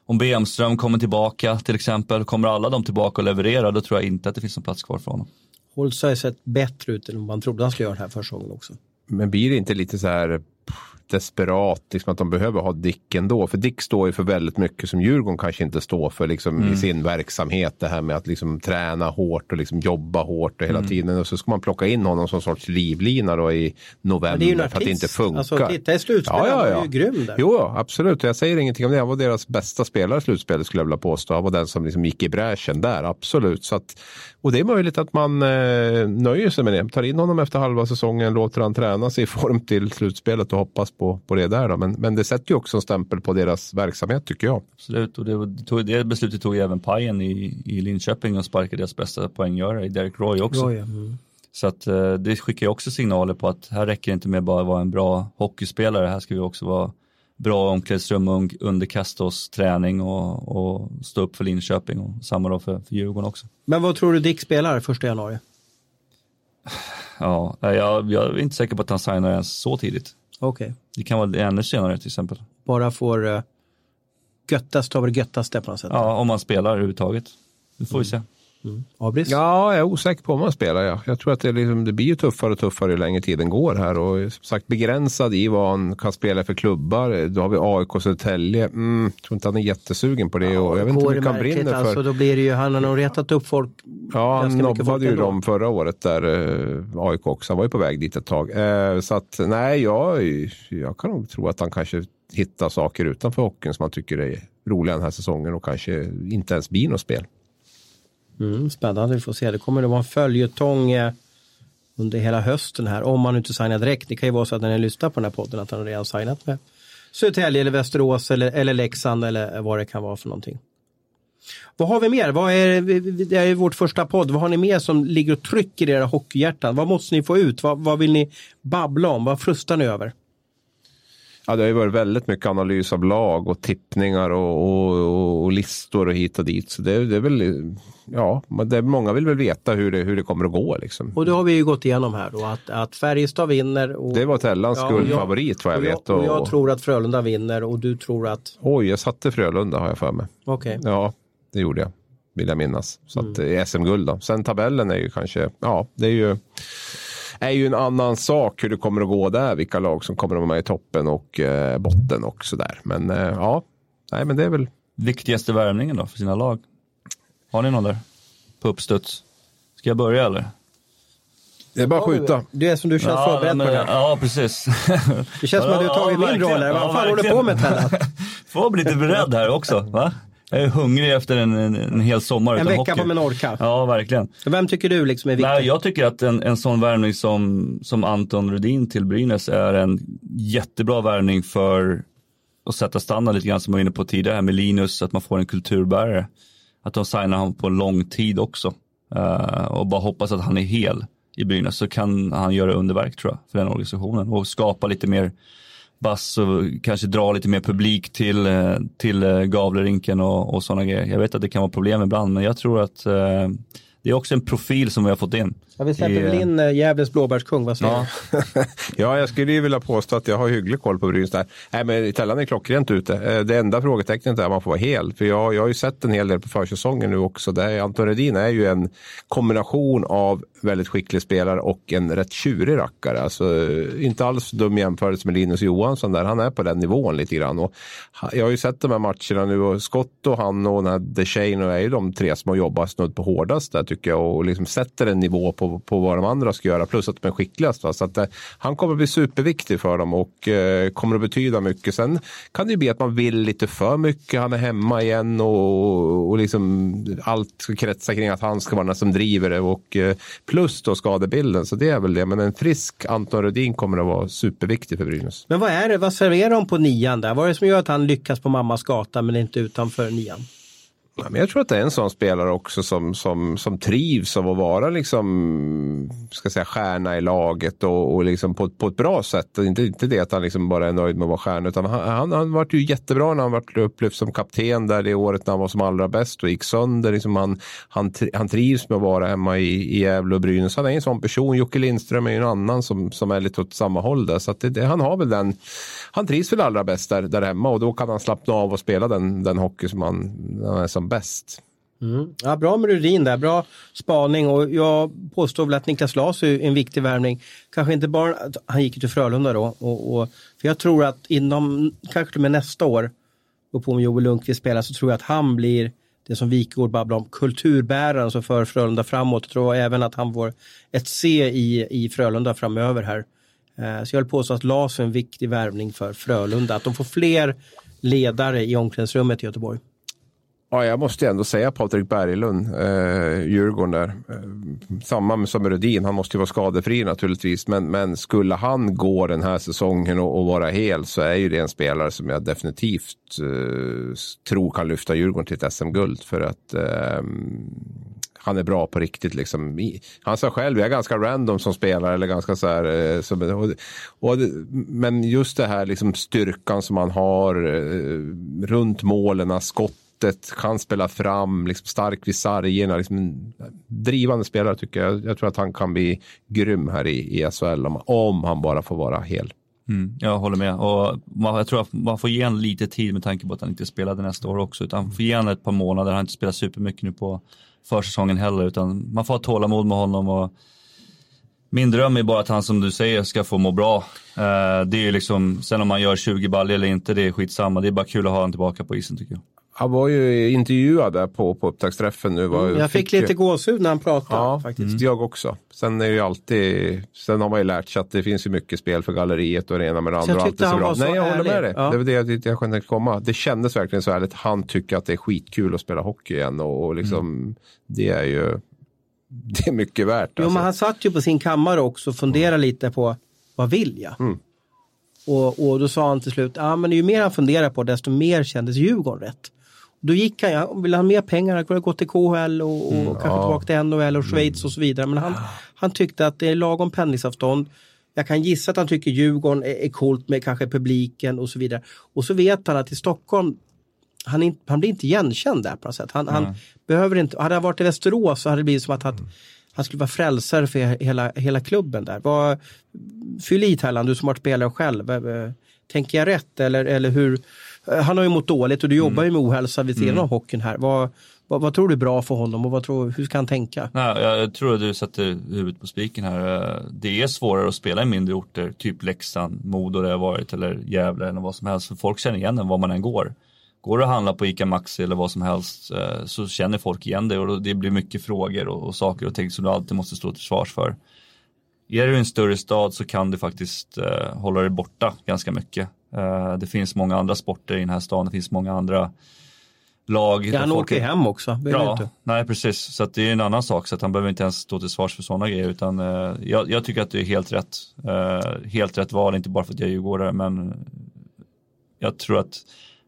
Om Bemström kommer tillbaka till exempel. Kommer alla de tillbaka och levererar då tror jag inte att det finns någon plats kvar för honom. Holtz har sett bättre ut än vad man trodde han skulle göra den här försäsongen också. Men blir det inte lite så här desperat, liksom att de behöver ha Dick ändå? För Dick står ju för väldigt mycket som Djurgården kanske inte står för liksom, i sin verksamhet. Det här med att liksom, träna hårt och liksom, jobba hårt och hela tiden. Och så ska man plocka in honom som sorts livlina då i november för att det inte artist. funkar. Alltså, titta i slutspelet, han var ju grym där. Jo, ja, absolut. Jag säger ingenting om det. Han var deras bästa spelare i slutspelet skulle jag vilja påstå. Han var den som liksom gick i bräschen där, absolut. Så att, och det är möjligt att man eh, nöjer sig med det. Tar in honom efter halva säsongen, låter han träna sig i form till slutspelet och hoppas på, på det där. Då. Men, men det sätter ju också en stämpel på deras verksamhet tycker jag. Absolut, och det, det, tog, det beslutet tog ju även Pajen i, i Linköping och sparkade deras bästa poänggörare i Derek Roy också. Bra, ja. Mm. Så att eh, det skickar ju också signaler på att här räcker det inte med bara att vara en bra hockeyspelare. Här ska vi också vara bra omklädningsrum och un- underkasta oss träning och, och stå upp för Linköping och samma då för, för Djurgården också. Men vad tror du Dick spelar första januari? Ja, jag, jag är inte säker på att han signar ens så tidigt. Okej. Det kan vara ännu senare till exempel. Bara får uh, göttas, ta det göttaste på något sätt. Ja, om man spelar överhuvudtaget. Det får vi se. Abris? Ja, jag är osäker på om man spelar. Ja. Jag tror att det, liksom, det blir ju tuffare och tuffare ju längre tiden går här. Och som sagt begränsad i vad han kan spela för klubbar. Då har vi AIK och Södertälje. Mm, tror inte han är jättesugen på det. och jag vet inte hur mycket han brinner för. Alltså, då blir det ju, han har nog retat upp folk. Ja, han nobbade ju ändå. dem förra året där, eh, AIK också. Han var ju på väg dit ett tag. Eh, så att nej, jag, jag kan nog tro att han kanske hittar saker utanför hockeyn som han tycker är roliga den här säsongen och kanske inte ens blir något spel. Mm, spännande, vi får se. Det kommer att vara en följetong eh, under hela hösten här. Om man inte signar direkt. Det kan ju vara så att när ni lyssnar på den här podden att han redan signat med Södertälje eller Västerås eller, eller Leksand eller vad det kan vara för någonting. Vad har vi mer? Vad är, det är vårt första podd. Vad har ni mer som ligger och trycker i era hockeyhjärtan? Vad måste ni få ut? Vad, vad vill ni babbla om? Vad frustar ni över? Ja, det har ju varit väldigt mycket analys av lag och tippningar och, och, och, listor och hit och dit. Så det, det är väl, ja, det, många vill väl veta hur det, hur det kommer att gå. Liksom. Och det har vi ju gått igenom här då, att, att Färjestad vinner. Och, Det var Tellans Ja, jag- guldfavorit vad jag och vet. Och jag och- tror att Frölunda vinner och du tror att, Oj, jag satte Frölunda har jag för mig. okej. Ja, det gjorde jag. Vill jag minnas. Så att det är SM-guld då. Sen tabellen är ju kanske, ja, det är ju, är ju en annan sak hur det kommer att gå där. Vilka lag som kommer att vara med i toppen och eh, botten och sådär. Men eh, ja, nej men det är väl, Viktigaste värvningen då för sina lag? Har ni någon där? På uppstuds? Ska jag börja eller? Det är bara att skjuta. Du är som du känns Ja, förberedd men, på det ja, precis. Det känns som att du har tagit min roll här. Vad fan håller du på med Tellat? Får bli lite beredd här också. Va? Jag är hungrig efter en, en, en hel sommar En vecka hockey. på Menorca. Ja, verkligen. Vem tycker du liksom är viktig? Nej, jag tycker att en, en sån värvning som, som Anton Rudin till Brynäs är en jättebra värvning för att sätta standard lite grann som jag var inne på tidigare här med Linus, att man får en kulturbärare. Att de signar honom på lång tid också. Eh, och bara hoppas att han är hel i Brynäs så kan han göra underverk tror jag för den organisationen och skapa lite mer bass och kanske dra lite mer publik till, eh, till eh, Gavlerinken och, och sådana grejer. Jag vet att det kan vara problem ibland men jag tror att eh, det är också en profil som vi har fått in. Ja, vi släpper väl eh, in Gävles blåbärskung, vad säger Ja. Ja, jag skulle ju vilja påstå att jag har hygglig koll på Brynäs där. Nej, men Tellan är klockrent ute. Det enda frågetecknet är om man får vara hel. För jag, jag har ju sett en hel del på försäsongen nu också. Där Anton Redin är ju en kombination av väldigt skicklig spelare och en rätt tjurig rackare. Alltså, inte alls dum jämförelse med Linus Johansson där. Han är på den nivån lite grann. Och jag har ju sett de här matcherna nu och Scott och han och den här DeShane är ju de tre som har jobbat snudd på hårdast där tycker jag och liksom sätter en nivå på, på vad de andra ska göra plus att de är skickligast. Va? Så att, eh, han kommer bli superviktig för dem och eh, kommer att betyda mycket. Sen kan det ju bli att man vill lite för mycket. Han är hemma igen och, och liksom allt ska kretsa kring att han ska vara den som driver det och eh, plus då skadebilden. Så det är väl det. Men en frisk Anton Rudin kommer att vara superviktig för Brynäs. Men vad är det, vad serverar de på nian där? Vad är det som gör att han lyckas på mammas gata men inte utanför nian? Ja, men jag tror att det är en sån spelare också som, som, som trivs av att vara liksom, ska säga, stjärna i laget och, och liksom på, på ett bra sätt. Inte, inte det att han liksom bara är nöjd med att vara stjärna utan han, han, han varit ju jättebra när han varit upplyft som kapten där det året när han var som allra bäst och gick sönder. Liksom han, han, han trivs med att vara hemma i, i Gävle och Brynäs. Han är en sån person. Jocke Lindström är ju en annan som, som är lite åt samma håll där. Så att det, det, han har väl den, han trivs väl allra bäst där, där hemma och då kan han slappna av och spela den, den hockey som han, han är som bäst. Mm. Ja, bra med Rudin där, bra spaning och jag påstår väl att Niklas Las är en viktig värvning. Kanske inte bara, han gick ju till Frölunda då, och, och, för jag tror att inom, kanske till och med nästa år, och på om Joel Lundqvist spelar, så tror jag att han blir det som Wikegård babblar om, kulturbäraren som för Frölunda framåt. Jag tror även att han får ett C i, i Frölunda framöver här. Eh, så jag vill påstå att Las är en viktig värvning för Frölunda, att de får fler ledare i omklädningsrummet i Göteborg. Ja, jag måste ändå säga Patrik Berglund, eh, Djurgården där. Eh, samma som Rudin, han måste ju vara skadefri naturligtvis. Men, men skulle han gå den här säsongen och, och vara hel så är ju det en spelare som jag definitivt eh, tror kan lyfta Djurgården till ett SM-guld. För att eh, han är bra på riktigt. Liksom. Han sa själv, jag är ganska random som spelare. Eller ganska så här, eh, som, och, och, men just det här liksom styrkan som han har eh, runt målen, skottet, kan spela fram, liksom stark vid sargerna. Liksom en drivande spelare tycker jag. Jag tror att han kan bli grym här i, i SHL om, om han bara får vara hel. Mm, jag håller med och man, jag tror att man får ge en lite tid med tanke på att han inte spelade nästa år också utan man får ge honom ett par månader. Han har inte spelat supermycket nu på försäsongen heller utan man får ha tålamod med honom och min dröm är bara att han som du säger ska få må bra. Eh, det är liksom, sen om man gör 20 baljor eller inte, det är skitsamma. Det är bara kul att ha honom tillbaka på isen tycker jag. Han var ju intervjuad där på, på upptaktsträffen nu. Var, Mm, Jag fick lite gåshud när han pratade Ja, faktiskt. jag också. Sen är ju alltid, sen har man ju lärt sig att det finns ju mycket spel för galleriet och det ena med det Så andra. jag tyckte han var bra. så Nej, jag håller ärlig. med dig. Ja. Det var det jag, det jag komma. Det kändes verkligen så ärligt. Han tycker att det är skitkul att spela hockey igen och, och liksom, det är ju, det är mycket värt. Jo, Alltså. men han satt ju på sin kammare också och funderade lite på vad vill jag? Mm. Och, och då sa han till slut, ja men ju mer han funderar på desto mer kändes Djurgården rätt. Då gick han, han ville ha mer pengar, han kunde gått till KHL och, och kanske ja. tillbaka till NHL och Schweiz och så vidare. Men han, han tyckte att det är lagom pendlingsavstånd. Jag kan gissa att han tycker Djurgården är, är coolt med kanske publiken och så vidare. Och så vet han att i Stockholm han, in, han blir inte igenkänd där på något sätt. Han, han behöver inte, hade han varit i Västerås så hade det blivit som att han, han skulle vara frälsare för hela, hela klubben där. Vad, fyll i Thailand, du som varit spelare själv. Eh, Tänker jag rätt eller, eller hur? Eh, Han har ju mått dåligt och du jobbar ju med ohälsa vid sidan av hockeyn här. Vad, vad, vad tror du är bra för honom och vad tror, hur ska han tänka? Nej, jag tror att du sätter huvudet på spiken här. Eh, Det är svårare att spela i mindre orter, typ Leksand, Modo där jag varit eller Gävle eller vad som helst. För folk känner igen en var man än går. Går du och handlar på ICA Maxi eller vad som helst eh, så känner folk igen dig och det blir mycket frågor och, och saker och ting som du alltid måste stå till svars för. är du i en större stad så kan du faktiskt hålla dig borta ganska mycket. Eh, det finns många andra sporter i den här staden, det finns många andra lag. Ja, han åker är- hem också. behöver Ja, inte. nej precis. Så att det är en annan sak. Så att han behöver inte ens stå till svars för sådana grejer. Utan eh, jag, jag tycker att det är helt rätt. Eh, helt rätt val, inte bara för att jag är djurgårdare. Men jag tror att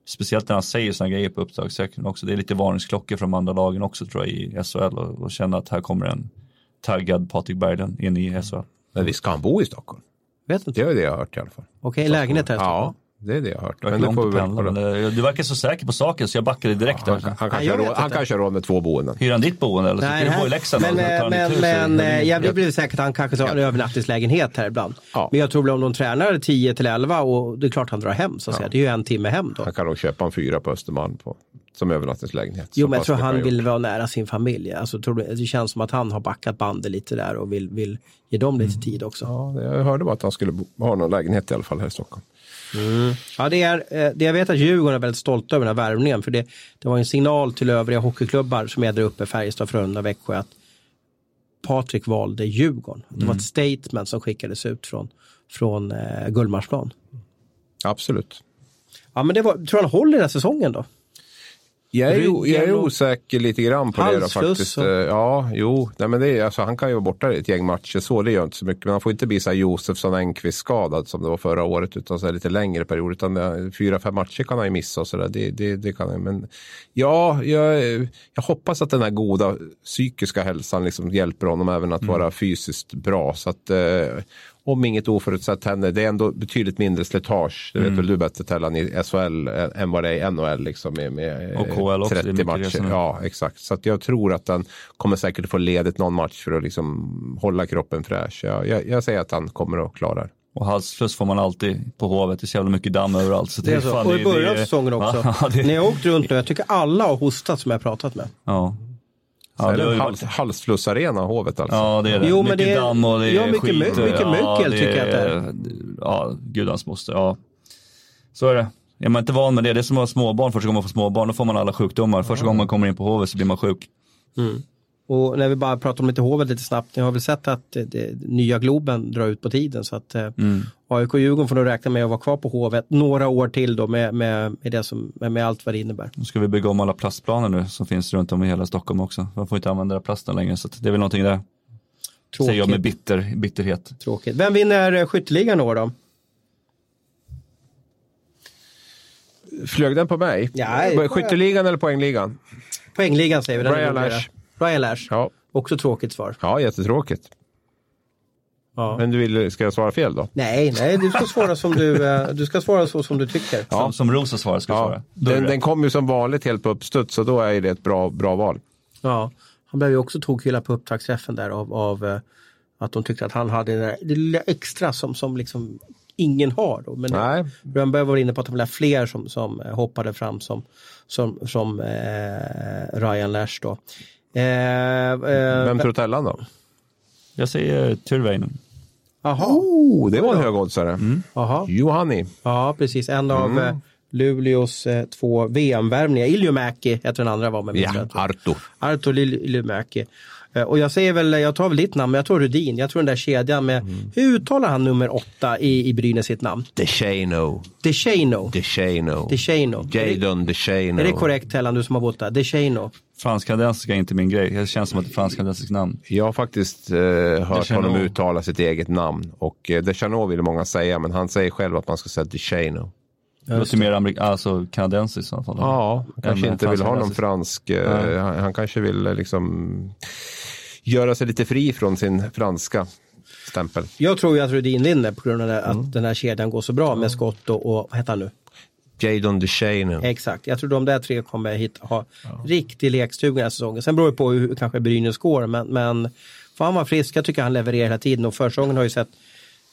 speciellt när han säger sådana grejer på uppdragsräkningen också. Det är lite varningsklockor från de andra lagen också tror jag i SHL. Och, och känna att här kommer en taggad Patrik Berglund in i SHL. Men visst ska han bo i Stockholm? Vet inte. Det är det jag har hört i alla fall. Okej, lägenhet här Ja. Det är det jag har hört. Men det får vi väl pendla. kolla. Men, eh, du verkar så säker på saken så jag backade direkt. Han, där. han, kanske jag har råd, han kanske har råd med två boenden. Hyr han ditt boende eller? Nej, Sitter det du i Leksand? men men, han men, men eh, jag jag- blir säkert att han kanske tar en övernattningslägenhet här ibland. Ja. Men jag tror väl om de tränar 10 till 11 och det är klart han drar hem så att säga. Det är ju en timme hem då. Han kan nog köpa en fyra på Östermalm på, som övernattningslägenhet. Jo Så men jag tror har han vill vara nära sin familj. Alltså, tror du, det känns som att han har backat bandet lite där och vill, vill ge dem lite tid också. Ja, jag hörde bara att han skulle bo, ha någon lägenhet i alla fall här i Stockholm. Ja, det, är, eh, det jag vet att Djurgården är väldigt stolta över den här värvningen. För det, det var en signal till övriga hockeyklubbar som är där uppe, Färjestad, Frölunda, Växjö, att Patrik valde Djurgården. Det var ett statement som skickades ut från, från eh, Gullmarsplan. Absolut. Ja, men det var, tror han håller den här säsongen då? Jag är, jag är osäker lite grann på det då faktiskt. Eh, Ja, jo, nej, men det är, alltså, han kan ju vara borta i ett gäng matcher så, det gör inte så mycket. Men han får inte bli så här Josefsson Engqvist skadad som det var förra året, utan så lite längre period. Utan det, fyra, fem matcher kan han ju missa och sådär. Det, det, det kan han, men ja, jag, jag hoppas att den här goda psykiska hälsan liksom hjälper honom även att vara fysiskt bra. Så att, eh, om inget oförutsett händer, det är ändå betydligt mindre slitage. Det vet väl du bättre Tellan i SHL än vad det är i NHL liksom med, med eh, Och KHL också, det är 30 mycket matcher. Ja, exakt. Så att jag tror att han kommer säkert få ledigt någon match för att liksom hålla kroppen fräsch. Jag, jag, jag säger att han kommer att klara det. Och halsfluss får man alltid på Hovet. Det är så jävla mycket damm överallt. Så Det är så. fan, och i början av säsongen också. Ja, det, När jag har åkt runt nu, jag tycker alla har hostat som jag har pratat med. ja. Ja, Ja, är det det har en hals, halsflussarena, Hovet alltså. ja, det är det. Jo, men mycket det är- damm och det är ja, mycket skit. my- mycket mögel det tycker jag att det är. Ja, gudans moster. Ja. Så är det. Är man inte van med det, det är som att ha småbarn första gången man får småbarn, då får man alla sjukdomar. Första gången man kommer in på Hovet så blir man sjuk. Och när vi bara pratar om lite hovet lite snabbt, ni har väl sett att eh, det, nya Globen drar ut på tiden så att eh, AIK och Djurgården får nog räkna med att vara kvar på hovet några år till då med, med, med, det som, med, med allt vad det innebär. Nu ska vi bygga om alla plastplaner nu som finns runt om i hela Stockholm också. Man får inte använda den plasten längre så det är väl någonting där. Säger jag med Tråkigt. bitter, bitterhet. Tråkigt. Vem vinner eh, skytteligan då? då? Flög den på mig? Ja, Skytteligan eller poängligan? Poängligan säger vi. Brian. Lash. Brian Lash. Ja. Också tråkigt svar. ja, jättetråkigt. Ja. Men du vill, ska jag svara fel då? Nej, nej, du ska svara som du, eh, du ska svara så som du tycker. Som, som Rosa svarar ska Ja, svara. Då den, den kom ju som vanligt helt på uppstuds så då är det ett bra, bra val. Ja, han blev ju också tokhyllad på upptaktsträffen där av, av eh, att de tyckte att han hade det, där, det lilla extra som, som liksom ingen har. Då. Men Nej. Rönnberg var inne på att de ha fler som, som eh, hoppade fram som, som, som eh, Ryan Lash då. Eh, eh, Vem tror Tellan då? Jag säger Tyrväinen. Jaha, Oh, det var en högoddsare. Johanni. Ja, precis. En av Mm. eh, Luleås eh, två VM-värvningar. Iljumäki heter den andra var med. Ja. Arto. Arto Iljumäki. Eh, Och jag säger väl, jag tar väl ditt namn, men jag tror Rudin. Jag tror den där kedjan med, Mm. hur uttalar han nummer åtta i, i Brynäs sitt namn? DeShano. DeShano. DeShano. DeShano. Jadon DeShano. Är det korrekt Tellan, du som har bott där? DeShano. Fransk-kanadensiska är inte min grej. Det känns som att det är fransk-kanadensiskt namn. Jag har faktiskt eh, hört honom uttala sitt eget namn. Och eh, DeShano vill många säga, men han säger själv att man ska säga DeShano. Det låter mer amerik- alltså kanadensiskt i alla fall. Ja, han kanske inte vill ha någon fransk. Eh, han, han kanske vill eh, liksom göra sig lite fri från sin franska stämpel. Jag tror ju att Rudin vinner på grund av det- Mm. att den här kedjan går så bra med skott och, och vad heter han nu? Jadon DeShano. Exakt, jag tror de där tre kommer hit ha riktig lekstuga den här säsongen. Sen beror det på hur kanske Brynäs går, men, men får han vara frisk, jag tycker han levererar hela tiden och försäsongen har ju sett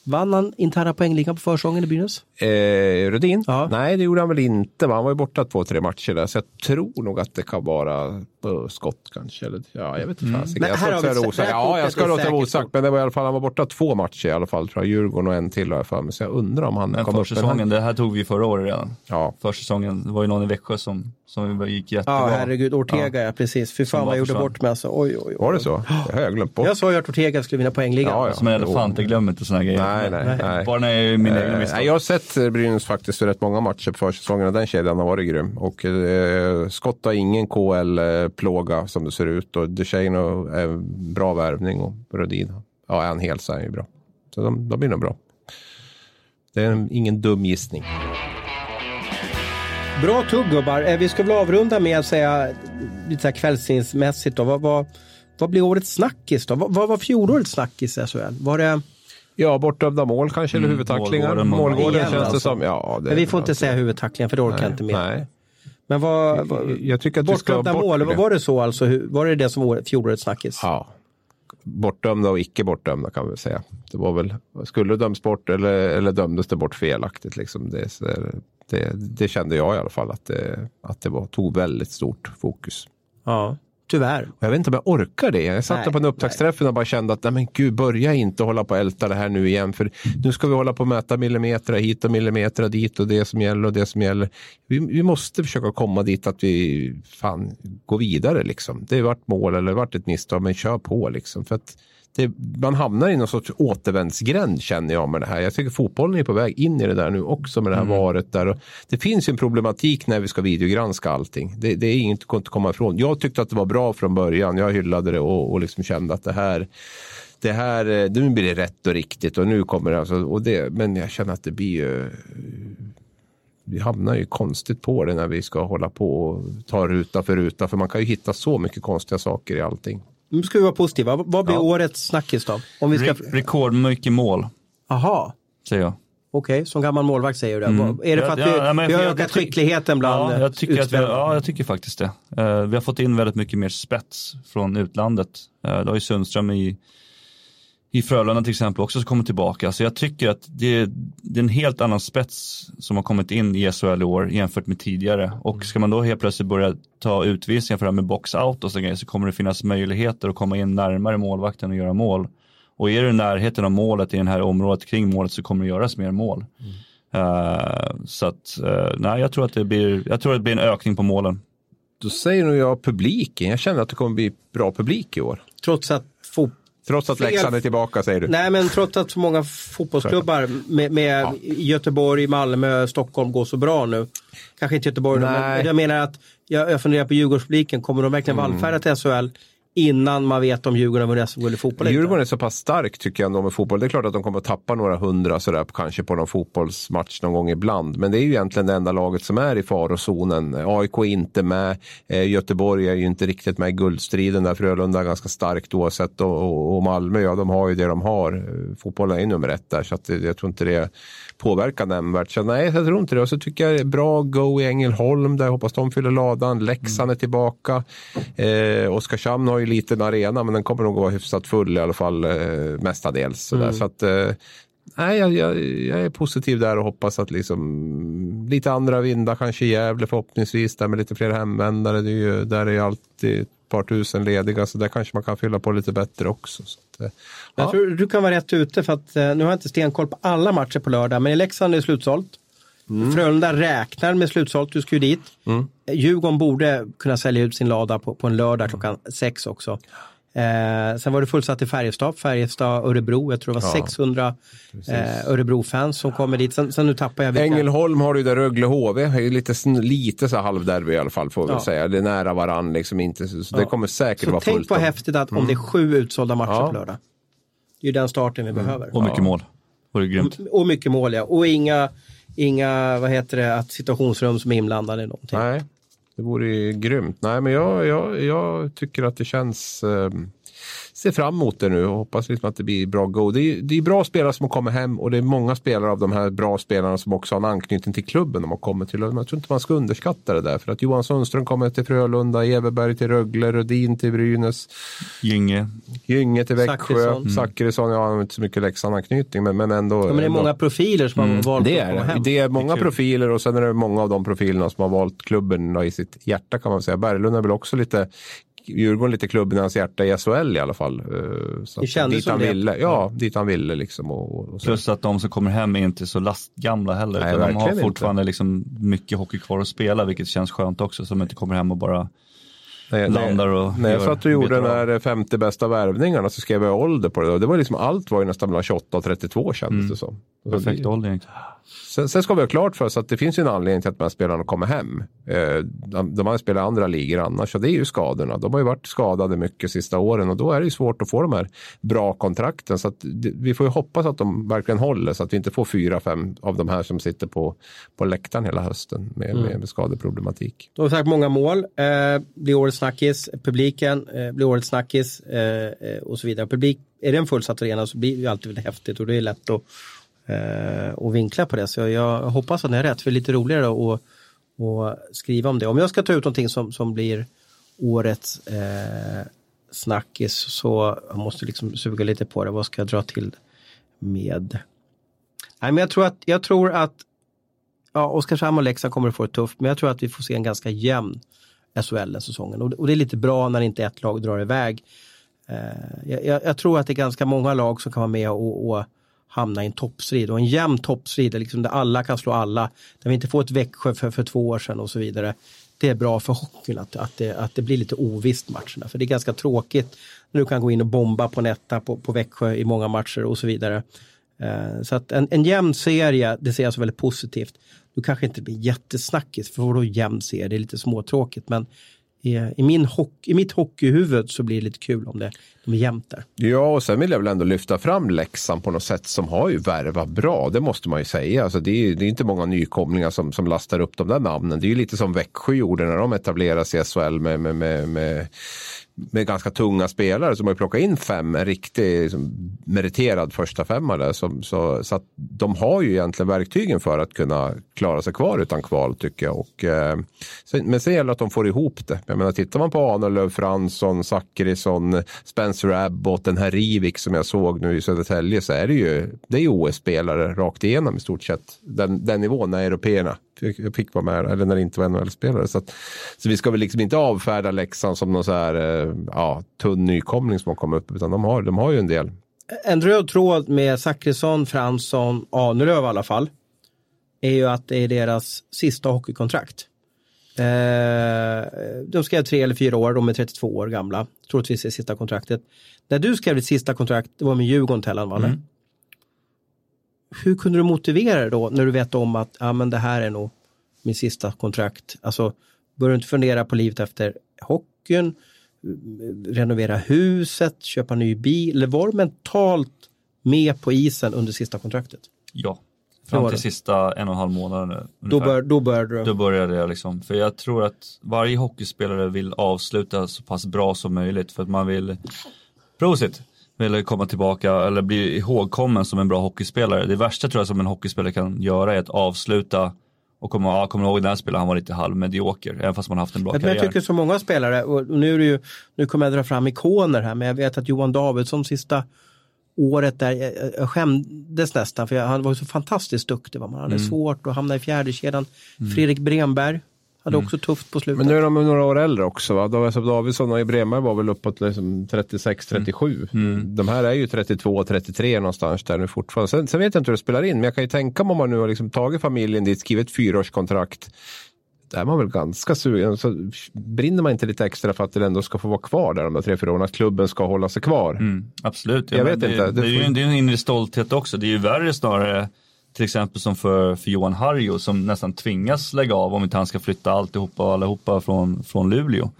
Vann han interna poängligan på försäsongen i Brynäs? Eh, Rudin? Ja. Nej, det gjorde han väl inte. va? Han var ju borta två, tre matcher där. Så jag tror nog att det kan vara på skott kanske. Eller, ja, jag vet inte. Mm. Men Jag här ska har inte vi- säga det osagt. Ja, jag ska låta det osagt. Men det var i alla fall, han var borta två matcher i alla fall. Tror jag. Djurgården och en till har jag för mig. Så jag undrar om han Men kom upp. försäsongen, det här tog vi förra året redan. Ja. Försäsongen, det var ju någon i Växjö som, som gick jättebra. Ja, herregud. Ortega, ja. precis. Fy fan vad jag gjorde bort mig alltså. Oj, oj, oj. Var det så? Det har jag glömt bort. Jag sa ju att Ortega skulle vinna poängligan. Ja, ja. Som en elefant, jag glömmer inte sådana grejer. Nej, nej, nej. Bara när jag är mina egna Eh, misstag. nej, jag har sett eh, Brynäs faktiskt för rätt många matcher på försäsongen och den kedjan har varit grym. Och eh, Skott har ingen KL-plåga som det ser ut och DeShano är bra värvning och Rödin, ja är han hel så är han ju bra. Så de, de blir nog bra. Det är en, ingen dum gissning. Bra tugg gubbar. Eh, Vi ska väl avrunda med att säga lite så här. Vad, vad, vad blir årets snackis då? Vad, vad var fjolårets snackis i SHL? Var det... Ja, bortdömda mål kanske, eller Mm, huvudtacklingar. målgården, Målgården, målgården känns det alltså. som. Ja, det, Men vi får inte säga huvudtacklingen för det orkar jag inte med. Nej, Men vad... vad jag tycker att vi ska bortglömda bort mål, det. var det så alltså? Var det det som var fjolårets snackis? Ja. Bortdömda och icke bortdömda kan vi säga. Det var väl, skulle döms bort eller, eller dömdes det bort felaktigt? Liksom. Det, det, det kände jag i alla fall att det, att det var, tog väldigt stort fokus. Ja, tyvärr. Jag vet inte om jag orkar det. Jag satt Nej, på en upptaktsträffen och bara kände att nej men gud, börja inte hålla på och älta det här nu igen. För nu ska vi hålla på och mäta millimeter hit och millimeter dit och det som gäller och det som gäller. Vi, vi måste försöka komma dit att vi fan går vidare liksom. Det varit mål eller varit ett misstag, men kör på liksom. För att det, man hamnar i någon sorts återvändsgränd känner jag med det här. Jag tycker fotbollen är på väg in i det där nu också med det här varet där. Och det finns ju en problematik när vi ska videogranska allting. Det, det är inget att komma ifrån. Jag tyckte att det var bra från början. Jag hyllade det och, och liksom kände att det här det här, eh, nu blir det rätt och riktigt och nu kommer det alltså, och det, men jag känner att det blir ju vi hamnar ju konstigt på det när vi ska hålla på och ta ruta för ruta. För man kan ju hitta så mycket konstiga saker i allting. Nu ska vi vara positiva. Vad- blir Ja. årets snackis då? Om vi ska... Re- rekordmycket mål, Aha. säger jag. Okej, som gammal målvakt säger du det. Vad- Är det för att Ja, vi, ja, men vi har jag- ökat skickligheten bland ja, jag tycker vi, ja, jag tycker faktiskt det. Eh, vi har fått in väldigt mycket mer spets från utlandet. Uh, det har ju Sundström i, i Frölunda till exempel också som kommer tillbaka. Så jag tycker att det, det är en helt annan spets som har kommit in i SHL i år jämfört med tidigare. Och ska man då helt plötsligt börja ta utvisningar för det här med box-out och så grejer så kommer det finnas möjligheter att komma in närmare målvakten och göra mål. Och är du i närheten av målet i det här området kring målet så kommer det göras mer mål. Eh, så att, eh, nej, jag tror att det blir, jag tror att det blir en ökning på målen. Då säger nog jag publiken. Jag känner att det kommer bli bra publik i år. Trots att fot... Trots att Fel. Leksand är tillbaka säger du. Nej, men trots att så många fotbollsklubbar med, med Göteborg, Malmö, Stockholm går så bra nu. Kanske inte Göteborg, då, men Nej. jag menar att jag, jag funderar på Djurgårdspubliken. Kommer de verkligen Mm. vallfärda till SHL innan man vet om Djurgården har vunnit SM-guld i fotboll? inte? Djurgården är så pass stark tycker jag ändå med fotboll. Det är klart att de kommer att tappa några hundra sådär kanske på någon fotbollsmatch någon gång ibland. Men det är ju egentligen det enda laget som är i farozonen. AIK är inte med. Eh, Göteborg är ju inte riktigt med i guldstriden där. Frölunda är ganska starkt oavsett. Och, och, och Malmö, ja de har ju det de har. Eh, fotbollen är ju nummer ett där så att jag tror inte det påverkar nämnvärt. Så nej, jag tror inte det. Och så tycker jag det är bra go i Ängelholm där jag hoppas de fyller ladan. Leksand är tillbaka. Eh, Oskarshamn har ju liten arena men den kommer nog att vara hyfsat full i alla fall eh, mestadels. Sådär. Så att, eh, nej, jag, jag, jag är positiv där och hoppas att liksom lite andra vindar kanske Gävle förhoppningsvis där med lite fler hemvändare. Det är ju, där är ju alltid par tusen lediga så där kanske man kan fylla på lite bättre också. Så att, eh, Jag ja. tror du kan vara rätt ute för att eh, nu har jag inte stenkoll på alla matcher på lördag. Men i Leksand är det slutsålt. Mm. Frölunda räknar med slutsålt, du ska ju dit. Eh, Djurgården borde kunna sälja ut sin lada på, på en lördag klockan sex också. Eh, sen var det fullsatt i Färjestad, Färjestad, Örebro. Jag tror det var 600 eh, Örebro-fans som kommer dit. Sen, sen nu tappar jag vilka. Ängelholm har du där Rögle HV. Lite, lite så halvderby i alla fall får vi Ja. säga. Det är nära varann liksom inte. Så så det kommer säkert Så vara tänk fullt. vad om- häftigt att om det är sju utsålda matcher Ja. Mm. på lördag. Det är ju den starten vi behöver. Och mycket mål. Och det är grymt. Och mycket mål ja. Och inga, inga vad heter det, att situationsrum som är inblandade i någonting. Nej, det vore ju grymt. Nej, men jag, jag, jag tycker att det känns... Eh, ser fram emot det nu och hoppas liksom att det blir bra go. Det är, det är bra spelare som har kommit hem och det är många spelare av de här bra spelarna som också har en anknytning till klubben de har kommit till. Jag tror inte man ska underskatta det där för att Johan Sundström kommer till Frölunda, Everberg till Rögle, Rödin till Brynäs. Gynge. Gynge till Växjö, Zachrisson. Zachrisson, ja han har inte så mycket Leksand-anknytning men, men ändå. Ja, men det är många profiler som har valt Det att komma är hem. det. Är många Det är profiler och sen är det många av de profilerna som har valt klubben i sitt hjärta kan man säga. Berglund är väl också lite Djurgården lite klubben i hans hjärta i SHL i alla fall. Eh, Så Det att kändes dit som han det. ville, ja, dit han ville liksom. Och, och. Plus att de som kommer hem är inte så lastgamla heller. Nej, de har fortfarande liksom mycket hockey kvar att spela, vilket känns skönt också. Så de inte kommer hem och bara när, landar och När jag satt och gjorde den här 50 bästa värvningarna så skrev jag ålder på det. Och det var liksom, allt var ju nästan mellan 28 och 32 kändes Mm. det som. Så perfekt ålder egentligen. Sen, sen ska vi ha klart för oss att det finns ju en anledning till att de här spelarna kommer hem. Eh, de, de har spelat i andra ligor annars och det är ju skadorna. De har ju varit skadade mycket sista åren och då är det ju svårt att få de här bra kontrakten. Så vi får ju hoppas att de verkligen håller så att vi inte får fyra, fem av de här som sitter på, på läktaren hela hösten med, med, med skadeproblematik. De har sagt många mål, eh, blir årets snackis, publiken eh, blir årets snackis eh, eh, och så vidare. Publik, är det en fullsatt arena så blir det ju alltid väldigt häftigt och det är lätt att, Eh, och vinklar på det. Så jag hoppas att ni har rätt, för det är lite roligare att, att skriva om det. Om jag ska ta ut någonting som, som blir årets eh, snackis så jag måste liksom suga lite på det. Vad ska jag dra till med? Nej, men jag tror att, jag tror att ja, Oskarshamn och Leksand kommer att få det tufft, men jag tror att vi får se en ganska jämn SHL den säsongen. Och, och det är lite bra när inte ett lag drar iväg. Eh, jag, jag, jag tror att det är ganska många lag som kan vara med och, och hamna i en toppstrid och en jämn toppstrid liksom där alla kan slå alla. Där vi inte får ett Växjö för, för två år sedan och så vidare. Det är bra för hockeyn att, att, det, att det blir lite ovisst matcherna. För det är ganska tråkigt när du kan gå in och bomba på netta på, på Växjö i många matcher och så vidare. Eh, Så att en, en jämn serie, det ser jag som väldigt positivt. Du kanske inte blir jättesnackis, för vadå jämn serie? Det är lite småtråkigt, men i, i, min hockey, i mitt hockeyhuvud så blir det lite kul om det de är jämnt där. Ja, och sen vill jag väl ändå lyfta fram Leksand på något sätt som har ju värvat bra. Det måste man ju säga. Alltså det, är, det är inte många nykomlingar som, som lastar upp de där namnen. Det är ju lite som Växjö gjorde när de etablerade sig i SHL med, med, med, med, med ganska tunga spelare. som har ju plockat in fem, en riktig liksom, meriterad första femma där. Som, så, så att de har ju egentligen verktygen för att kunna klara sig kvar utan kval tycker jag. Och, eh, men sen gäller det att de får ihop det. Jag menar, tittar man på Ahnelöv, Fransson, Zachrisson, Spencer Abbott, den här Rivik som jag såg nu i Södertälje så är det ju, det är ju OS-spelare rakt igenom i stort sett. Den, den nivån när européerna fick, fick vara med, eller när det inte var NHL-spelare. Så, att, så vi ska väl liksom inte avfärda Leksand som någon så här eh, ja, tunn nykomling som har kommit upp, utan de har, de har ju en del. En röd tråd med Zachrisson, Fransson, Ahnelöv i alla fall, är ju att det är deras sista hockeykontrakt. Eh, de skrev tre eller fyra år, de är 32 år gamla. Troligtvis är sista kontraktet. När du skrev ditt sista kontrakt, det var med Djurgården Tellan, va? Mm. Hur kunde du motivera det då när du vet om att ja, men det här är nog min sista kontrakt? Alltså, börjar du inte fundera på livet efter hockeyn? renovera huset, köpa ny bil? Eller var du mentalt med på isen under sista kontraktet? Ja, Det fram till sista en och en halv månaden nu. Då, bör, då började du. Då började jag liksom, för jag tror att varje hockeyspelare vill avsluta så pass bra som möjligt för att man vill, prosit, vill komma tillbaka eller bli ihågkommen som en bra hockeyspelare. Det värsta tror jag som en hockeyspelare kan göra är att avsluta och komma, ja, kommer ihåg den här spelaren, han var lite halvmedioker, även fast man haft en bra Men jag karriär. tycker så många spelare, och nu, är det ju, nu kommer jag dra fram ikoner här, men jag vet att Johan Davidsson sista året där, jag, jag skämdes nästan för jag, han var så fantastiskt duktig. Man hade Mm. svårt att hamna i fjärdekedjan. Fredrik Bremberg hade också tufft på slutet. Men nu är de några år äldre också. Va? David Davidsson och Bremberg var väl uppåt liksom 36-37. Mm. De här är ju 32-33 någonstans där nu fortfarande. Sen, sen vet jag inte hur det spelar in, men jag kan ju tänka mig om man nu har liksom tagit familjen dit, skrivit fyraårskontrakt. Är man väl ganska sugen. Så brinner man inte lite extra för att det ändå ska få vara kvar där de där tre, fyra åren? Att klubben ska hålla sig kvar? Mm, absolut. Jag men vet det, inte. Det, Det är ju en, det är en inre stolthet också. Det är ju värre snarare till exempel som för, för Johan Harjo som nästan tvingas lägga av om inte han ska flytta alltihopa och allihopa från, från Luleå.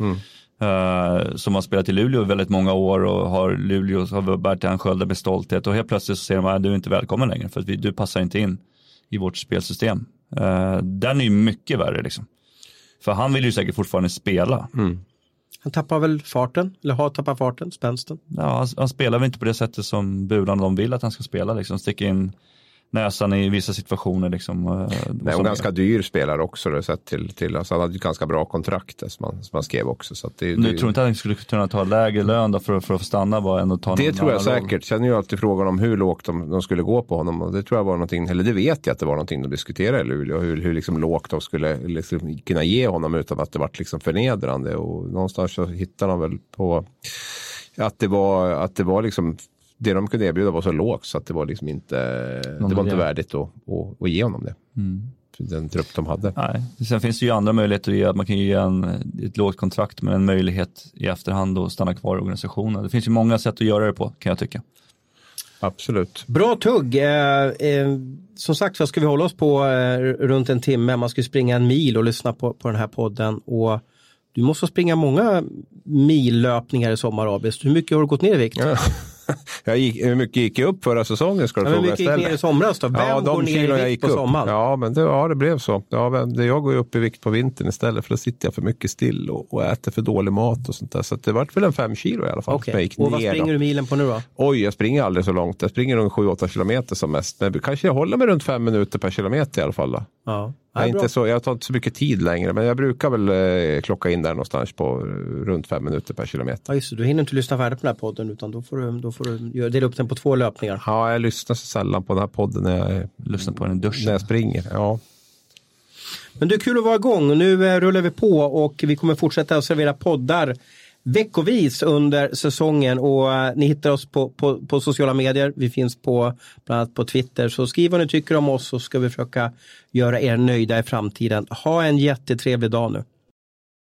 Eh, som har spelat i Luleå i väldigt många år och har Luleå har bärt han sköldar med stolthet och helt plötsligt så säger de att du är inte välkommen längre för att vi, du passar inte in i vårt spelsystem. Uh, den är ju mycket värre liksom. För han vill ju säkert fortfarande spela. Han tappar väl farten, eller har tappat farten, spänsten. Ja, han, han spelar väl inte på det sättet som Bulan de vill att han ska spela, liksom sticka in näsan i vissa situationer. Liksom, eh, Nej, och ganska dyr spelare också. Då, sett till, till, alltså han hade ett ganska bra kontrakt som man, som man skrev också. Så det, nu det, tror inte att han skulle kunna ta lägre lön då för, för att få stanna bara än att ta Det tror jag säkert. Sen är ju alltid frågan om hur lågt de, de, skulle gå på honom. Och det tror jag var någonting, eller det vet jag att det var någonting de diskuterade i Luleå. Hur, hur liksom lågt de skulle liksom kunna ge honom utan att det var liksom förnedrande. Och någonstans så hittade de väl på att det var, att det var liksom det de kunde erbjuda var så lågt så att det var liksom inte, det var inte värdigt att, att, att ge honom det. Mm. Den trupp de hade. Nej. Sen finns det ju andra möjligheter att ge, man kan ju ge en, ett lågt kontrakt med en möjlighet i efterhand att stanna kvar i organisationen. Det finns ju många sätt att göra det på kan jag tycka. Absolut. Bra tugg. Eh, eh, som sagt så ska vi hålla oss på eh, runt en timme. Man ska springa en mil och lyssna på, på den här podden. Och du måste springa många millöpningar i sommar, Abis. Hur mycket har du gått ner i vikt? Ja. Jag gick, hur mycket gick jag upp förra säsongen ska du ja, fråga Hur mycket gick ner i somras då? Vem ja, går ner i vikt på upp. sommaren? Ja, men det, ja, det blev så. Ja, jag går ju upp i vikt på vintern istället för då sitter jag för mycket still och, och äter för dålig mat och sånt där. Så det vart väl en fem kilo i alla fall. Okay. och vad springer då. du milen på nu då? Oj, jag springer aldrig så långt. Jag springer nog 7-8 kilometer som mest. Men kanske jag håller mig runt fem minuter per kilometer i alla fall. Då. Ja. Jag, inte så, jag tar inte så mycket tid längre, men jag brukar väl eh, klocka in där någonstans på runt fem minuter per kilometer. Ja, just det. Du hinner inte lyssna färdigt på den här podden, utan då får du, då får du dela upp den på två löpningar. Ja, jag lyssnar så sällan på den här podden när jag, lyssnar på den duschen. När jag springer. Ja. Men det är kul att vara igång. Nu eh, rullar vi på och vi kommer fortsätta att servera poddar veckovis under säsongen och uh, ni hittar oss på, på, på, sociala medier. Vi finns på bland annat på Twitter. Så skriv vad ni tycker om oss så ska vi försöka göra er nöjda i framtiden. Ha en jättetrevlig dag nu.